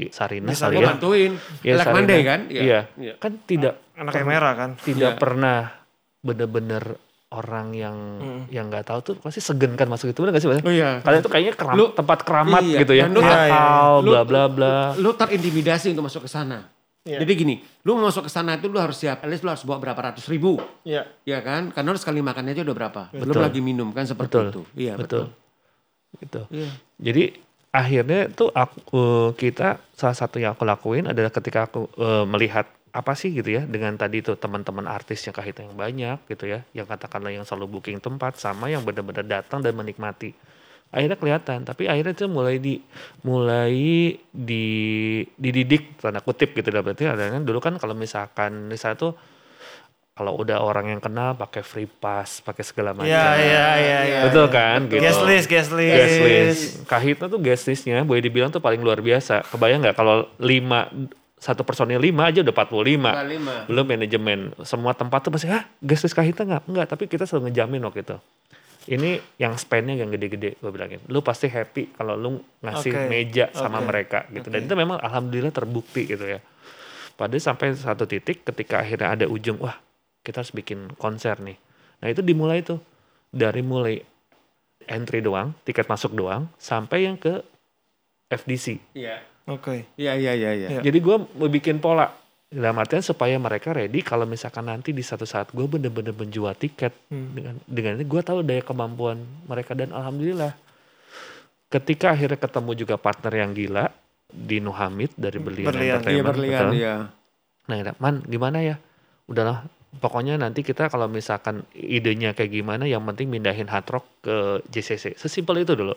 Sarina Bisa kali ya. bantuin. Ya, Black Sarina. Monday kan? Iya. Iya. Kan tidak Anak yang merah kan. tidak Iya. pernah bener-bener orang yang yang nggak tahu tuh pasti segen kan masuk itu bener nggak sih Mas? Oh iya. Kalian tuh kayaknya keram, Lu- tempat keramat Iya, gitu ya, dan lu- Iya, iya. Lu- bla bla bla. Lu terintimidasi untuk masuk ke sana. Iya. Jadi gini, lu mau masuk ke sana itu lu harus siap, at least lu harus bawa berapa ratus ribu. Iya. Ya kan? Karena lu sekali makannya aja udah berapa. Belum Betul. lagi minum kan seperti Betul, itu. Iya, betul, betul. gitu. Iya. Jadi akhirnya tuh aku kita salah satu yang aku lakuin adalah ketika aku eh, melihat apa sih gitu ya dengan tadi tuh teman-teman artis yang kahita yang banyak gitu ya yang katakanlah yang selalu booking tempat sama yang benar-benar datang dan menikmati akhirnya kelihatan tapi akhirnya itu mulai di mulai di dididik tanda kutip gitu dalam berarti ada kan dulu kan kalau misalkan misalnya tuh kalau udah orang yang kenal pakai free pass pakai segala macam Iya, iya, iya, iya. betul kan gitu Guest list, guest list. guest list. Kahitna tuh guest listnya boleh dibilang tuh paling luar biasa. Kebayang nggak kalau lima satu personil lima aja udah 45. lima. Belum manajemen. Semua tempat tuh pasti, ah guest list Kahitna nggak? Enggak, tapi kita selalu ngejamin waktu itu. Ini yang spendnya yang gede-gede gue bilangin. Lu pasti happy kalau lu ngasih Oke, meja sama oke, mereka gitu. Dan itu memang alhamdulillah terbukti gitu ya. Pada sampai satu titik ketika akhirnya ada ujung, wah kita harus bikin konser nih. Nah itu dimulai tuh. Dari mulai entry doang, tiket masuk doang, sampai yang ke FDC. Iya. Oke. Iya, iya, iya, iya. Iya. Jadi gue mau bikin pola. Dalam artian supaya mereka ready kalau misalkan nanti di satu saat gue bener-bener menjual tiket Hmm. dengan dengan ini gue tahu daya kemampuan mereka dan alhamdulillah ketika akhirnya ketemu juga partner yang gila di Nuhamid dari Berlian, Berlian. Iya, Entertainment, berlian, betul. iya. Nah, ya, man gimana ya? Udahlah, pokoknya nanti kita kalau misalkan idenya kayak gimana, yang penting mindahin hard rock ke JCC. Sesimpel itu dulu.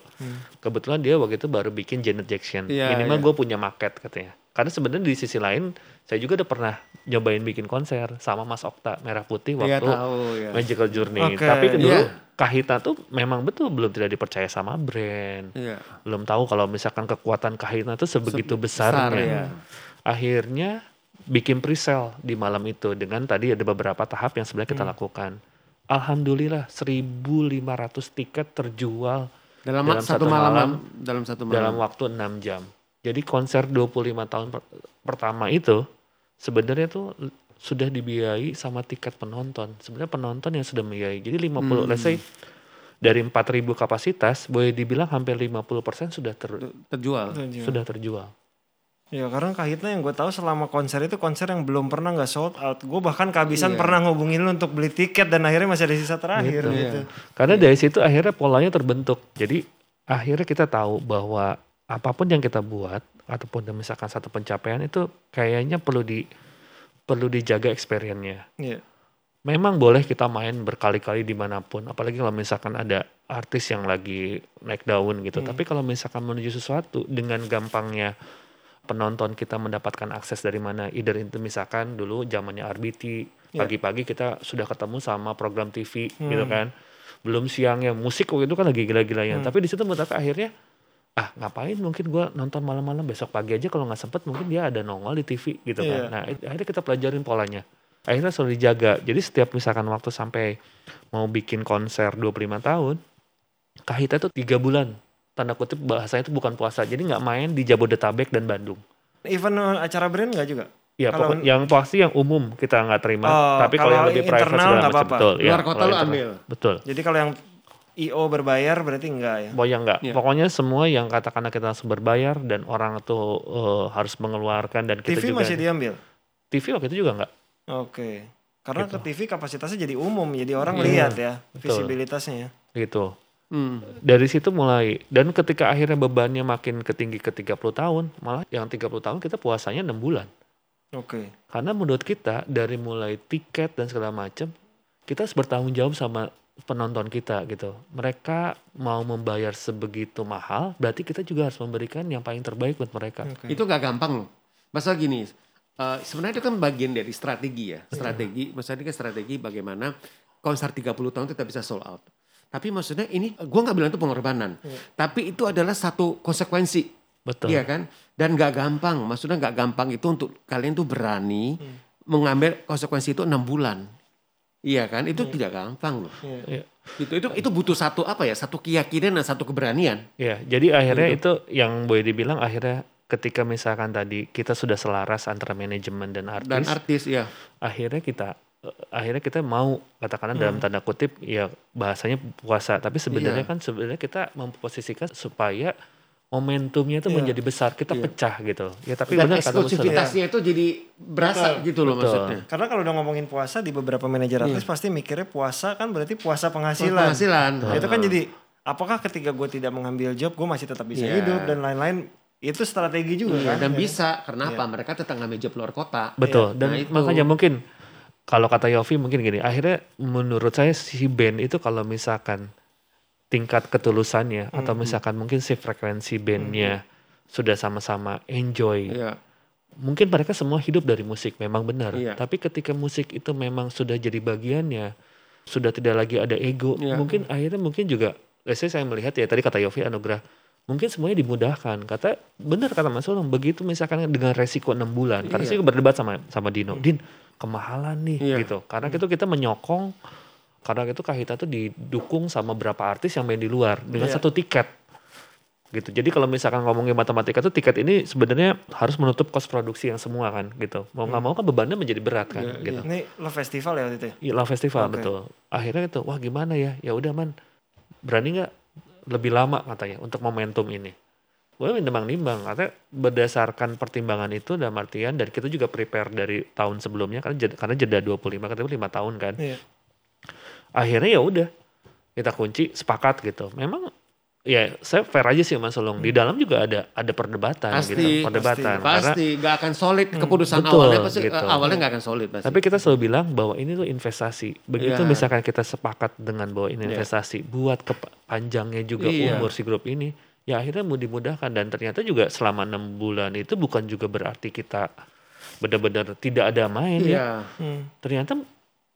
Kebetulan dia waktu itu baru bikin Janet Jackson. Hmm. Iya, Minimal iya. gue punya market katanya. Karena sebenarnya di sisi lain, saya juga udah pernah nyobain bikin konser sama Mas Okta Merah Putih Iya, waktu tahu, ya. Magical Journey. Oke. Tapi dulu Iya. Kahita tuh memang betul belum tidak dipercaya sama brand. Iya. Belum tahu kalau misalkan kekuatan Kahita tuh sebegitu besarnya besar, ya. akhirnya bikin pre-sale di malam itu dengan tadi ada beberapa tahap yang sebenarnya Hmm. kita lakukan. Alhamdulillah 1.500 tiket terjual Dalam, Dalam satu satu malam, malam, dalam satu malam. dalam waktu 6 jam. Jadi konser 25 tahun pertama itu sebenarnya tuh sudah dibiayai sama tiket penonton. Sebenarnya penonton yang sudah membiayai. Jadi 50 let's say dari 4.000 kapasitas boleh dibilang hampir 50% sudah ter, terjual. Iya. sudah terjual. Ya karena Kahitna yang gue tahu selama konser itu konser yang belum pernah nggak sold out. Gue bahkan kehabisan Iya. pernah ngubungin lu untuk beli tiket dan akhirnya masih ada sisa terakhir Gitu. gitu. Karena dari situ akhirnya polanya terbentuk. Jadi akhirnya kita tahu bahwa apa pun yang kita buat ataupun misalkan satu pencapaian itu kayaknya perlu di perlu dijaga experience-nya. Iya. Memang boleh kita main berkali-kali di mana pun, apalagi kalau misalkan ada artis yang lagi naik daun gitu. Tapi kalau misalkan menuju sesuatu dengan gampangnya penonton kita mendapatkan akses dari mana, either itu misalkan dulu zamannya RBT, Ya. pagi-pagi kita sudah ketemu sama program TV gitu kan. Belum siangnya musik waktu itu kan lagi gila-gilanya. Tapi di situ menurut aku akhirnya ah ngapain mungkin gua nonton malam-malam besok pagi aja kalau nggak sempet mungkin dia ada nongol di TV gitu Iya. kan. Nah it- akhirnya kita pelajarin polanya. Akhirnya selalu dijaga. Jadi setiap misalkan waktu sampai mau bikin konser 25 tahun, Kahita tuh tiga bulan. Tanda kutip bahasanya itu bukan puasa. Jadi nggak main di Jabodetabek dan Bandung. Event eh, acara brand nggak juga? Ya Kalau- pokok- yang pasti yang umum kita nggak terima. Oh, Tapi kalau yang kalau lebih private internal segala nggak macam apa-apa. betul. ya, Luar kota kalau lu ambil. Betul. Jadi kalau yang IO berbayar berarti enggak ya? Pokoknya enggak. Iya. Pokoknya semua yang katakanlah kita langsung berbayar dan orang itu eh, harus mengeluarkan dan kita TV juga masih diambil. TV waktu itu juga enggak. Oke. Karena Gitu. ke TV kapasitasnya jadi umum, jadi orang Iya, lihat ya betul. visibilitasnya ya. gitu. Hmm. Dari situ mulai dan ketika akhirnya bebannya makin ketinggi ke 30 tahun, malah yang 30 tahun kita puasanya 6 bulan. Oke. Karena menurut kita dari mulai tiket dan segala macam kita harus bertanggung jawab sama penonton kita gitu. Mereka mau membayar sebegitu mahal, berarti kita juga harus memberikan yang paling terbaik buat mereka. Oke. Itu gak gampang loh. Masalah gini, eh, sebenarnya itu kan bagian dari strategi ya. Strategi, maksudnya ini kan strategi bagaimana konser 30 tahun kita bisa sold out. Tapi maksudnya ini, gua nggak bilang itu pengorbanan. Tapi itu adalah satu konsekuensi. Betul. Iya kan? Dan gak gampang, maksudnya gak gampang itu untuk kalian tuh berani mengambil konsekuensi itu enam bulan. Iya kan? Itu tidak gampang loh. Iya. Itu itu itu butuh satu apa ya? Satu keyakinan dan satu keberanian. Ya, jadi akhirnya itu yang boleh dibilang akhirnya ketika misalkan tadi kita sudah selaras antara manajemen dan artis, Dan artis ya. akhirnya kita eh, akhirnya kita mau katakanlah dalam tanda kutip ya bahasanya puasa, tapi sebenarnya Iya. kan sebenarnya kita memposisikan supaya momentumnya itu Iya. menjadi besar, kita Iya. pecah gitu. Ya tapi Dan eksklusivitasnya itu jadi berasa Betul. gitu loh Betul. maksudnya. Karena kalau udah ngomongin puasa di beberapa manajer Iya. artis pasti mikirnya puasa kan berarti puasa penghasilan. Penghasilan. Nah, itu kan jadi apakah ketika gue tidak mengambil job gue masih tetap bisa Iya. hidup dan lain-lain itu strategi juga Iya, kan. dan Ya. bisa karena apa? Mereka tetap ngambil job luar kota. Betul. Dan Nah, itu. makanya mungkin kalau kata Yofi mungkin gini, akhirnya menurut saya si band itu kalau misalkan tingkat ketulusannya atau misalkan mungkin si frekuensi bandnya sudah sama-sama enjoy, Iya. mungkin mereka semua hidup dari musik memang benar. Iya. Tapi ketika musik itu memang sudah jadi bagiannya, sudah tidak lagi ada ego, Iya. mungkin akhirnya mungkin juga, let's say saya melihat ya tadi kata Yofi Anugrah, mungkin semuanya dimudahkan. Kata benar kata Mas Ulung, begitu misalkan dengan resiko enam bulan. Karena Iya. saya berdebat sama sama Dino, Din kemahalan nih Iya. gitu. Karena itu kita menyokong, karena itu Kahita tuh didukung sama berapa artis yang main di luar dengan Iya. satu tiket gitu. Jadi kalau misalkan ngomongin matematika tuh tiket ini sebenarnya harus menutup kos produksi yang semua kan gitu. Mau nggak mau kan bebannya menjadi berat kan Iya, gitu. Ini Love Festival ya waktu itu ya? Iya lah festival Oke. betul. Akhirnya itu wah gimana ya? Ya udah man berani nggak lebih lama katanya untuk momentum ini. Gue nimbang-nimbang katanya berdasarkan pertimbangan itu dalam artian dan kita juga prepare dari tahun sebelumnya karena jeda, karena jeda 25 katanya 5 tahun kan. Iya. Akhirnya ya udah kita kunci sepakat gitu. Memang ya saya fair aja sih Mas Solong. Di dalam juga ada ada perdebatan Pasti, gitu, perdebatan karena Pasti nggak akan solid keputusan betul, awalnya pasti gitu. awalnya nggak akan solid pasti. Tapi kita selalu bilang bahwa ini tuh investasi. Begitu Iya. misalkan kita sepakat dengan bahwa ini Iya. investasi buat ke panjangnya juga Iya. umur si grup ini, ya akhirnya mau dimudahkan dan ternyata juga selama enam bulan itu bukan juga berarti kita benar-benar tidak ada main ya. iya. Hmm. Ternyata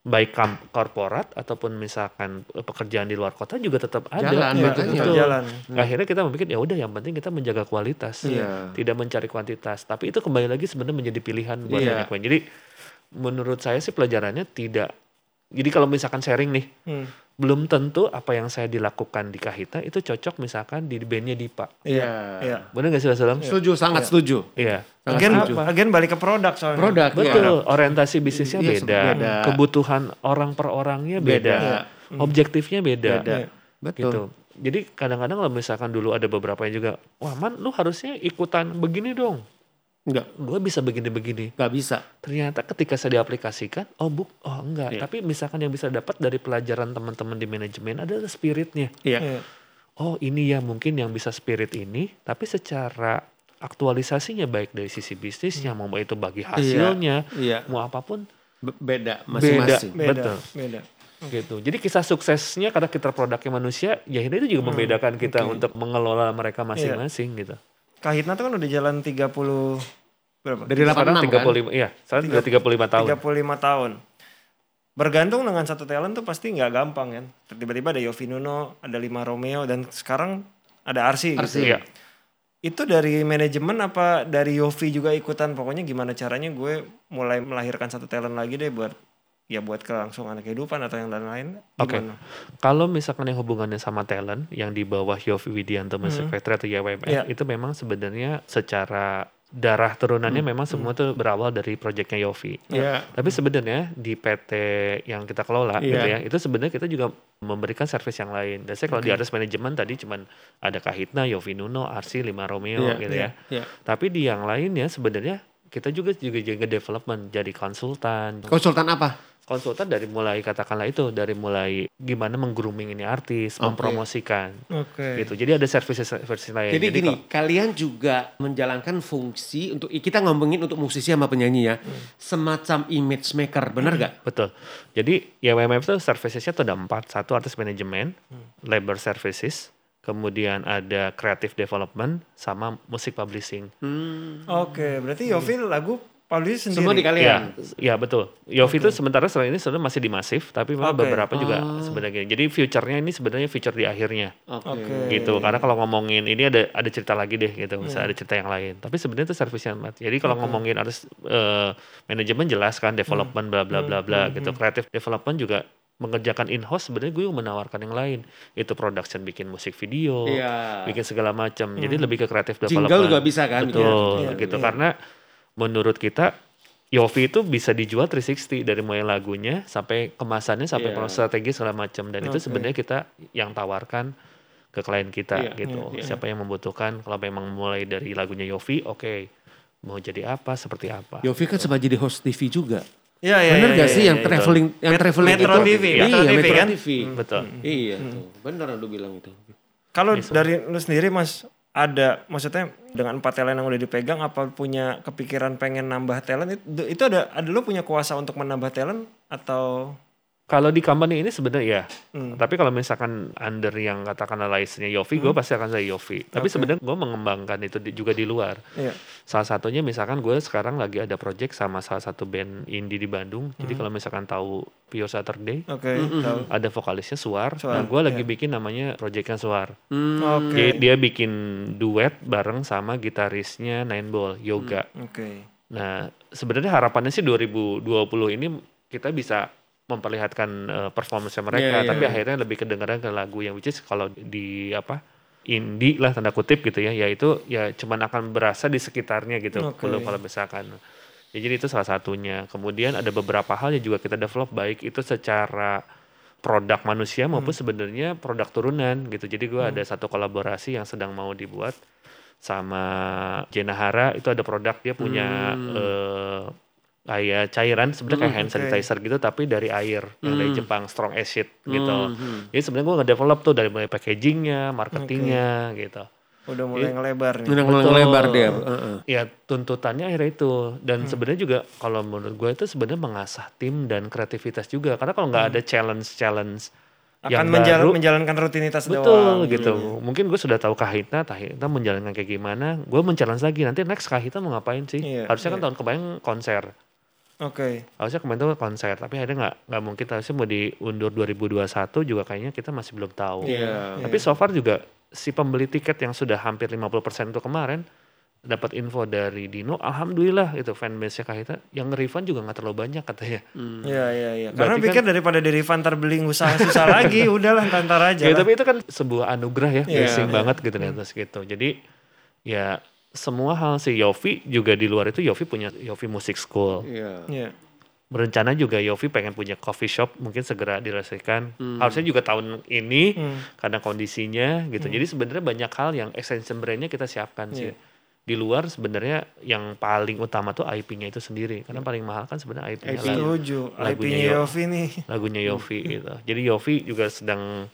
baik kam- korporat ataupun misalkan pekerjaan di luar kota juga tetap ada. Jalan, makanya. tetap Itu. jalan. Akhirnya kita memikir ya udah yang penting kita menjaga kualitas, Iya. tidak mencari kuantitas. Tapi itu kembali lagi sebenarnya menjadi pilihan buat Iya. banyak orang. Jadi menurut saya sih pelajarannya tidak. Jadi kalau misalkan sharing nih, Hmm. belum tentu apa yang saya dilakukan di Kahita itu cocok misalkan di bandnya Dipa. Iya. Iya. Benar nggak sih Mas Ilham? Setuju, sangat setuju. Iya. Agen, agen balik ke produk soalnya. Produk, iya. Betul, orientasi bisnisnya Iya, beda, beda. kebutuhan orang per orangnya beda, Beda. objektifnya beda, Beda. Iya. Betul. gitu. Jadi kadang-kadang kalau misalkan dulu ada beberapa yang juga, wah man, lu harusnya ikutan begini dong. Enggak, Gue bisa begini-begini. nggak bisa. Ternyata ketika saya diaplikasikan, oh buk, oh enggak. Iya. Tapi misalkan yang bisa dapat dari pelajaran teman-teman di manajemen adalah spiritnya. Iya. Iya. Oh ini ya mungkin yang bisa spirit ini, tapi secara aktualisasinya baik dari sisi bisnisnya, mau itu bagi hasilnya, Iya. mau apa pun Be- Beda masing-masing. Beda. Betul. Beda. gitu. Jadi kisah suksesnya karena kita produknya manusia, ya ini itu juga membedakan kita oke. untuk mengelola mereka masing-masing gitu. Kahitna tuh kan udah jalan 30 berapa? Dari 86 Sekarang kan? 35, iya, sekarang udah 35 tahun. 35 tahun. Bergantung dengan satu talent tuh pasti nggak gampang kan. Tiba-tiba ada Yofi Nuno, ada Lima Romeo dan sekarang ada Arsi, Arsi. gitu. Iya. Itu dari manajemen apa dari Yofi juga ikutan? Pokoknya gimana caranya gue mulai melahirkan satu talent lagi deh buat ya buat kelangsungan kehidupan atau yang lain-lain. Oke. Gimana? Kalau misalkan yang hubungannya sama talent yang di bawah Yofi Widianto Music Factory atau YWMF Iya. itu memang sebenarnya secara darah turunannya memang semua tuh berawal dari proyeknya Yofi. Iya. Tapi sebenarnya di PT yang kita kelola Iya. gitu ya, itu sebenarnya kita juga memberikan servis yang lain. Dan saya kalau di atas manajemen tadi cuman ada Kahitna, Yofi Nuno, Arsi, Lima Romeo Iya, gitu iya, ya. iya. Tapi di yang lainnya sebenarnya kita juga juga jaga development, jadi konsultan. Konsultan apa? Konsultan dari mulai katakanlah itu dari mulai gimana menggrooming ini artis, mempromosikan Oke. gitu. Jadi ada service-service lain. Jadi, gini, kok- kalian juga menjalankan fungsi untuk kita ngomongin untuk musisi sama penyanyi ya, semacam image maker, benar gak? Betul. Jadi ya WMF itu servicesnya tuh ada empat. Satu artis manajemen, labor services, kemudian ada creative development, sama musik publishing. Oke, berarti Yofi lagu publish sendiri. Semua di Ya, kalian. ya betul. Yofi itu sementara setelah ini sebenarnya masih di masif, tapi memang Oke. beberapa juga sebenarnya. Jadi future-nya ini sebenarnya future di akhirnya. Oke. Oke. gitu karena kalau ngomongin ini ada ada cerita lagi deh gitu bisa Iya. ada cerita yang lain tapi sebenarnya itu service yang mati jadi kalau ngomongin harus eh, manajemen jelas kan development bla bla bla bla gitu creative development juga mengerjakan in-house sebenarnya gue menawarkan yang lain itu production bikin musik video Iya. bikin segala macam jadi lebih ke creative Jingle development juga bisa kan? betul Iya, gitu iya. karena menurut kita Yofi itu bisa dijual 360 dari mulai lagunya sampai kemasannya sampai Iya. proses strategi segala macam dan itu Oke. sebenarnya kita yang tawarkan ke klien kita Iya, gitu. iya, iya. Siapa yang membutuhkan kalau memang mulai dari lagunya Yofi, oke. Mau jadi apa, seperti apa. Yofi kan sempat jadi host TV juga. Iya, iya, Bener iya, gak iya, sih iya, yang iya. traveling yang Met- traveling Metro itu? TV, iya, Metro TV Metro kan? TV. Betul. Iya tuh, bener lu bilang itu. Kalau dari lu sendiri Mas ada maksudnya dengan empat talent yang udah dipegang apa punya kepikiran pengen nambah talent? Itu, itu ada ada lu punya kuasa untuk menambah talent atau Kalau di company ini sebenarnya ya. Hmm. Tapi kalau misalkan under yang katakanlah license-nya Yofi, gue pasti akan saya Yofi. Tapi sebenarnya gue mengembangkan itu di- juga di luar. iya Salah satunya misalkan gue sekarang lagi ada project sama salah satu band indie di Bandung. Jadi Hmm. kalau misalkan tahu Pure Saturday, oke tahu. ada vokalisnya Suar. Suar, Nah, gue lagi iya. bikin namanya projectnya Suar. Hmm, Oke. Dia, dia bikin duet bareng sama gitarisnya Nine Ball, Yoga. Oke. Nah, sebenarnya harapannya sih 2020 ini kita bisa memperlihatkan eh, performance mereka, Iya, iya, tapi iya. akhirnya lebih kedengaran ke lagu yang which is kalau di apa indie lah tanda kutip gitu ya, yaitu ya cuman akan berasa di sekitarnya gitu, Oke. kalau kalau misalkan. Ya, jadi itu salah satunya. Kemudian ada beberapa hal yang juga kita develop baik itu secara produk manusia maupun Hmm. sebenarnya produk turunan gitu. Jadi gua ada satu kolaborasi yang sedang mau dibuat sama Jenahara itu ada produk dia punya eh, kayak cairan sebenarnya kayak hand Hmm, oke. sanitizer gitu tapi dari air yang dari Hmm. Jepang strong acid gitu. Hmm, Jadi sebenarnya gua nge-develop tuh dari mulai packagingnya, marketingnya gitu. udah mulai ngelebar nih Udah mulai Betul. lebar dia. Heeh. Ya tuntutannya akhirnya itu dan Hmm. sebenarnya juga kalau menurut gue itu sebenarnya mengasah tim dan kreativitas juga karena kalau nggak ada challenge challenge Hmm. akan yang menjal- baru menjalankan rutinitas betul doang gitu mungkin gue sudah tahu Kahitna Kahitna menjalankan kayak gimana gue men-challenge lagi nanti next Kahitna mau ngapain sih Iya, harusnya kan iya. tahun kemarin konser oke harusnya kemarin tuh konser tapi akhirnya nggak nggak mungkin harusnya mau diundur 2021 juga kayaknya kita masih belum tahu Iya. tapi so far juga si pembeli tiket yang sudah hampir 50% itu kemarin dapat info dari Dino, alhamdulillah itu fanbase-nya Kahitna yang refund juga nggak terlalu banyak katanya. Iya iya iya. Karena Berarti pikir daripada dari Fantar beli usaha susah lagi, udahlah ntar aja. Ya, lah. tapi itu kan sebuah anugerah ya, Iya, blessing iya. banget gitu di atas gitu. Jadi ya semua hal si Yofi juga di luar itu Yofi punya Yofi Music School. Iya. Iya. Berencana juga Yofi pengen punya coffee shop mungkin segera diresmikan. Harusnya juga tahun ini Hmm. karena kondisinya gitu. Jadi sebenarnya banyak hal yang extension brandnya kita siapkan sih. Iya. Di luar sebenarnya yang paling utama tuh IP-nya itu sendiri. Karena paling mahal kan sebenarnya IP-nya IP-nya. lagu- lagunya IP-nya Yo- Yofi nih. lagunya Yofi gitu. Jadi Yofi juga sedang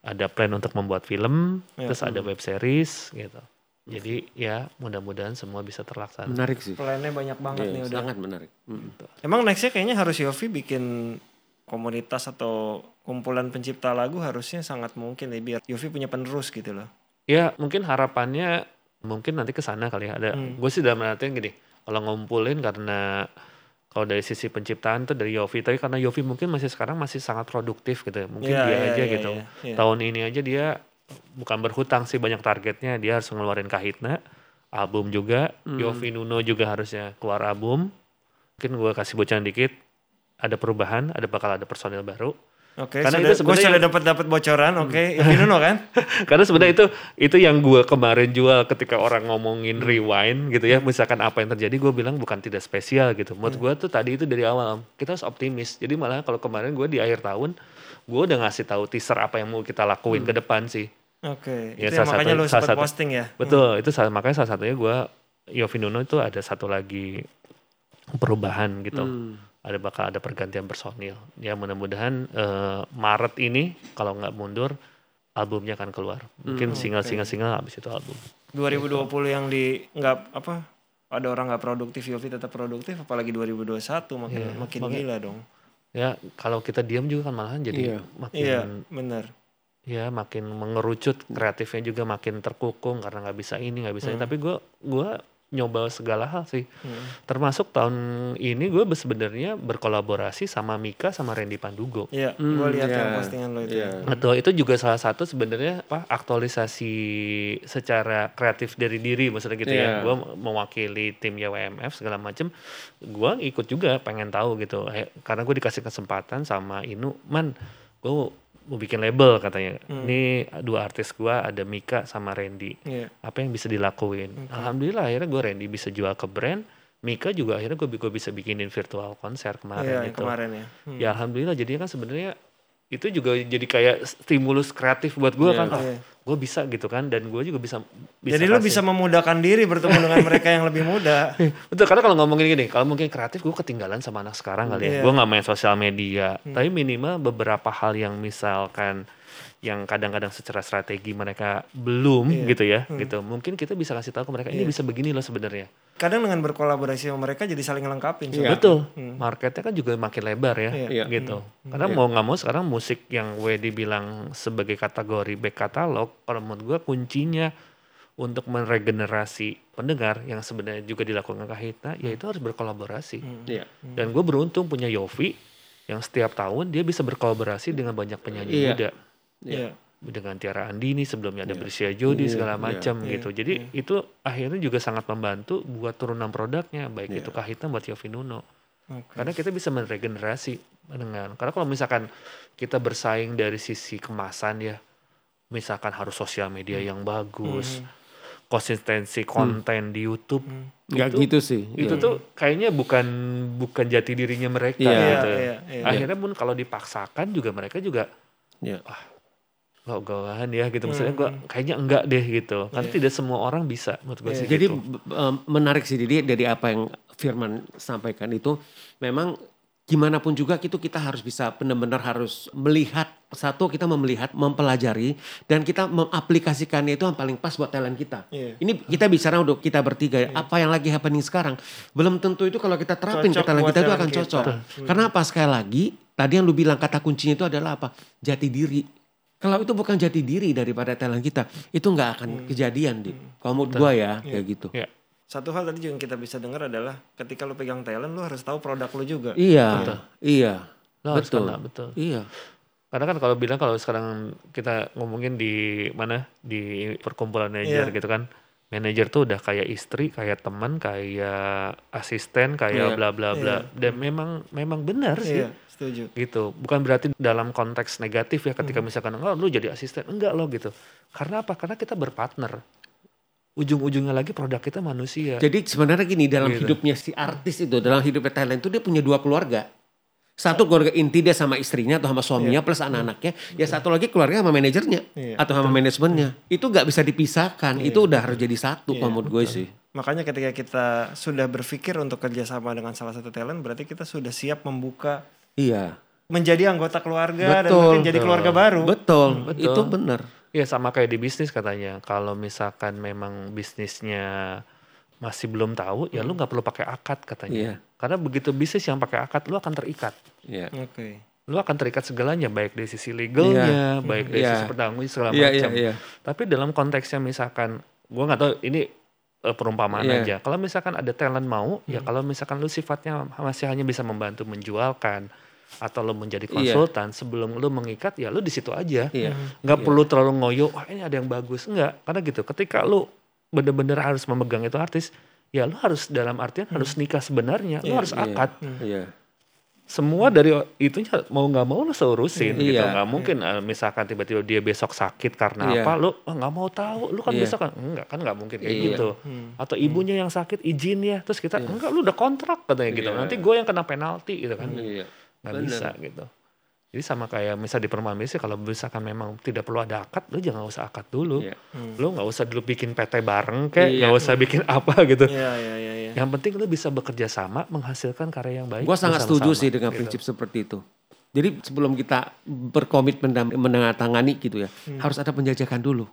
ada plan untuk membuat film, Ya. terus ada web series gitu. Jadi ya mudah-mudahan semua bisa terlaksana. Menarik sih. Plannya banyak banget Iya, nih udah. sangat menarik. Mm. Emang nextnya kayaknya harus Yofi bikin komunitas atau kumpulan pencipta lagu harusnya sangat mungkin ya biar Yofi punya penerus gitu loh. Ya mungkin harapannya mungkin nanti ke sana kali ya. Ada, Hmm. gue sih dalam artian gini, kalau ngumpulin karena kalau dari sisi penciptaan tuh dari Yofi, tapi karena Yofi mungkin masih sekarang masih sangat produktif gitu, ya. mungkin Iya, dia iya, aja iya, gitu. iya, iya. Tahun ini aja dia bukan berhutang sih banyak targetnya, dia harus ngeluarin Kahitna, album juga, Hmm. Yofi Nuno juga harusnya keluar album. Mungkin gue kasih bocoran dikit, ada perubahan, ada bakal ada personil baru. Oke, Karena sudah, itu gue sudah dapat dapat bocoran. Oke, Yofi Nuno kan? Karena sebenarnya itu itu yang gue kemarin jual ketika orang ngomongin rewind gitu ya, misalkan apa yang terjadi gue bilang bukan tidak spesial gitu. Menurut gue tuh tadi itu dari awal kita harus optimis. Jadi malah kalau kemarin gue di akhir tahun gue udah ngasih tahu teaser apa yang mau kita lakuin ke depan sih. Oke, Ya, itu yang salah makanya satu- lu salah sempat satu- posting ya? Betul, itu salah, makanya salah satunya gue Yofi Nuno itu ada satu lagi perubahan gitu. Ada bakal ada pergantian personil. Ya mudah-mudahan eh, Maret ini kalau nggak mundur albumnya akan keluar. Mungkin single single single habis itu album. 2020 yang di nggak apa ada orang nggak produktif Yofi tetap produktif apalagi 2021 makin Iya, makin gila dong. Ya kalau kita diam juga kan malahan jadi Iya. makin Iya, bener. ya makin mengerucut kreatifnya juga makin terkukung karena nggak bisa ini nggak bisa ini. Tapi gue gua nyoba segala hal sih. Termasuk tahun ini gue sebenarnya berkolaborasi sama Mika sama Randy Pandugo. Iya, Hmm, gue lihat iya, yang postingan lo itu. iya. Betul, itu juga salah satu sebenarnya apa aktualisasi secara kreatif dari diri maksudnya gitu ya. Iya. Gue mewakili tim YWMF segala macem. Gue ikut juga pengen tahu gitu. Eh, karena gue dikasih kesempatan sama Inu, man, gue mau bikin label katanya. Ini dua artis gue ada Mika sama Randy. Iya. Apa yang bisa dilakuin? Alhamdulillah akhirnya gue Randy bisa jual ke brand. Mika juga akhirnya gue bisa bikinin virtual konser kemarin yang itu. kemarin ya. Hmm. Ya alhamdulillah jadinya kan sebenarnya itu juga jadi kayak stimulus kreatif buat gue Iya. kan, oh, Iya. gue bisa gitu kan, dan gue juga bisa. Jadi lu kasih- bisa memudahkan diri bertemu dengan mereka yang lebih muda. betul karena kalau ngomongin gini, kalau mungkin kreatif gue ketinggalan sama anak sekarang kali ya. Iya. Gue nggak main sosial media, tapi minimal beberapa hal yang misalkan yang kadang-kadang secara strategi mereka belum Iya. gitu ya, gitu. Mungkin kita bisa kasih tahu ke mereka ini bisa begini loh sebenarnya. Kadang dengan berkolaborasi sama mereka jadi saling lengkapin. Soalnya. Betul. Marketnya kan juga makin lebar ya, Iya. Iya. gitu. Karena mau nggak mau sekarang musik yang WD bilang sebagai kategori back catalog, kalau menurut gue kuncinya untuk meregenerasi pendengar yang sebenarnya juga dilakukan Kahitna, yaitu harus berkolaborasi. Iya. Dan gue beruntung punya Yofi yang setiap tahun dia bisa berkolaborasi dengan banyak penyanyi Iya. muda Iya. dengan Tiara Andini sebelumnya ada Bersia Jodi Iya, segala iya, macam gitu. Jadi itu akhirnya juga sangat membantu buat turunan produknya baik Iya. itu Kahitna buat Yofi Nuno. Oke. Karena kita bisa meregenerasi dengan karena kalau misalkan kita bersaing dari sisi kemasan ya misalkan harus sosial media Hmm. yang bagus, konsistensi konten di YouTube Nggak Itu- gitu sih. itu Iya. tuh kayaknya bukan bukan jati dirinya mereka Iya, gitu. iya, iya. Akhirnya pun kalau dipaksakan juga mereka juga Iya. gak gawahan ya gitu maksudnya gua kayaknya enggak deh gitu kan tidak semua orang bisa menurut gue sih Jadi gitu. menarik sih Didi dari apa yang Firman sampaikan itu memang gimana pun juga itu kita harus bisa benar-benar harus melihat satu kita melihat mempelajari dan kita mengaplikasikannya itu yang paling pas buat talent kita. Iya. Ini kita bicara untuk kita bertiga ya, apa yang lagi happening sekarang belum tentu itu kalau kita terapin Cocok ke talent kita itu akan kita. cocok. Karena apa sekali lagi tadi yang lu bilang kata kuncinya itu adalah apa? Jati diri. Kalau itu bukan jati diri daripada talent kita, itu nggak akan kejadian, di. Kalau menurut gua ya, kayak gitu. ya Satu hal tadi juga yang kita bisa dengar adalah ketika lu pegang talent lu harus tahu produk lu juga. Iya, iya, Lo harus betul, kena, betul. Iya, karena kan kalau bilang kalau sekarang kita ngomongin di mana? Di perkumpulan manajer Iya. gitu kan. Manajer tuh udah kayak istri kayak teman kayak asisten kayak Iya. bla bla bla. Dan memang memang benar sih. Iya, setuju. gitu bukan berarti dalam konteks negatif ya ketika misalkan oh lu jadi asisten enggak lo gitu karena apa karena kita berpartner ujung-ujungnya lagi produk kita manusia Jadi sebenarnya gini dalam Gitu. hidupnya si artis itu, dalam hidupnya talent itu dia punya dua keluarga. Satu keluarga inti dia sama istrinya atau sama suaminya plus anak-anaknya. Ya satu lagi keluarga sama manajernya Iya, atau sama manajemennya. Itu nggak bisa dipisahkan. Itu udah harus jadi satu kalau menurut gue sih. Makanya ketika kita sudah berpikir untuk kerjasama dengan salah satu talent, berarti kita sudah siap membuka Iya. menjadi anggota keluarga dan Betul. mungkin jadi keluarga baru. Betul, Betul. itu benar. Ya sama kayak di bisnis katanya. Kalau misalkan memang bisnisnya masih belum tahu, ya lu nggak perlu pakai akad katanya. Iya. Karena begitu bisnis yang pakai akad, lu akan terikat. Iya. Oke. Lu akan terikat segalanya, baik dari sisi legalnya, baik dari Iya. sisi pertanggung segala Iya, macam. iya, iya. Tapi dalam konteksnya misalkan, gua nggak tahu ini eh, perumpamaan Iya. aja. Kalau misalkan ada talent mau, ya kalau misalkan lu sifatnya masih hanya bisa membantu menjualkan atau lu menjadi Iya. konsultan sebelum lu mengikat, ya lu di situ aja Iya. nggak perlu terlalu ngoyo wah ini ada yang bagus enggak karena gitu ketika lu bener-bener harus memegang itu artis ya lu harus dalam artian harus nikah sebenarnya lu Iya, harus iya. akad Iya. semua dari itunya mau nggak mau lo seurusin gitu Iya. nggak mungkin eh, misalkan tiba-tiba dia besok sakit karena Iya. apa lu "Ah, nggak mau tahu lu kan Iya. besok kan enggak kan nggak mungkin kayak Iya. gitu atau ibunya yang sakit izin ya terus kita enggak lu udah kontrak katanya gitu Iya. nanti gue yang kena penalti gitu kan Iya. Nggak Bener. bisa gitu jadi sama kayak misal di perumahan bisnis kalau misalkan memang tidak perlu ada akad lu jangan usah akad dulu Iya. lu nggak usah dulu bikin PT bareng kayak nggak usah bikin apa gitu Iya, iya, iya, iya. yang penting lu bisa bekerja sama menghasilkan karya yang baik Gue sangat setuju sih dengan gitu. prinsip seperti itu. Jadi sebelum kita berkomitmen dan menandatangani gitu ya, Hmm. harus ada penjajakan dulu.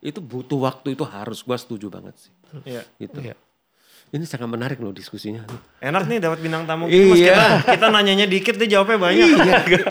Itu butuh waktu itu harus gue setuju banget sih. Iya. Gitu. Iya. Ini sangat menarik loh diskusinya. Enak nih dapat bintang tamu. Iya. Mas kita, kita nanyanya dikit dia jawabnya banyak.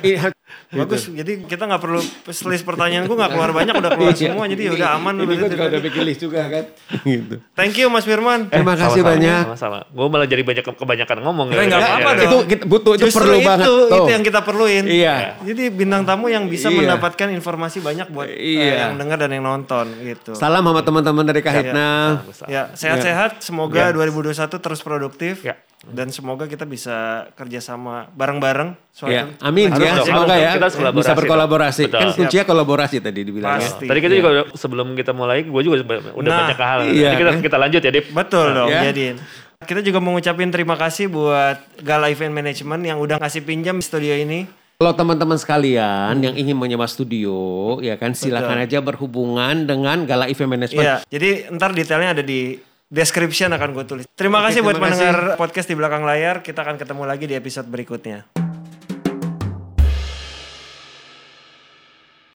Iya. Bagus. Jadi kita nggak perlu list pertanyaan gue nggak keluar banyak udah keluar semua jadi udah aman. Iya. Ini gue berarti juga udah bikin list juga kan. gitu. Thank you Mas Firman. Terima kasih Sama-sama, banyak. Sama-sama. Gue malah jadi banyak kebanyakan ngomong. Eh, nggak apa-apa Ya, dong. Itu kita butuh itu Justru perlu itu, banget. itu Tuh. yang kita perluin. Iya. Jadi bintang tamu yang bisa Iya. mendapatkan informasi banyak buat eh, Iya. yang dengar dan yang nonton gitu. Salam sama teman-teman dari Kahitna. Ya, sehat-sehat. Semoga 2021 terus produktif. Ya. Dan semoga kita bisa kerjasama bareng-bareng. suatu- Ya, amin Harus ya. dong, Semoga harus ya. Kita bisa berkolaborasi. Betul. Kan kuncinya kolaborasi tadi dibilang. Pasti. Tadi kita juga udah- sebelum kita mulai, gue juga udah Nah, banyak hal. iya. Jadi kita, kita lanjut ya, Dip. Betul dong, Ya. jadiin. Kita juga mau ngucapin terima kasih buat Gala Event Management yang udah ngasih pinjam studio ini. Kalau teman-teman sekalian yang ingin menyewa studio, ya kan silakan aja berhubungan dengan Gala Event Management. Iya, jadi ntar detailnya ada di description akan gue tulis. Terima Oke, kasih buat terima kasih. mendengar podcast di belakang layar. Kita akan ketemu lagi di episode berikutnya.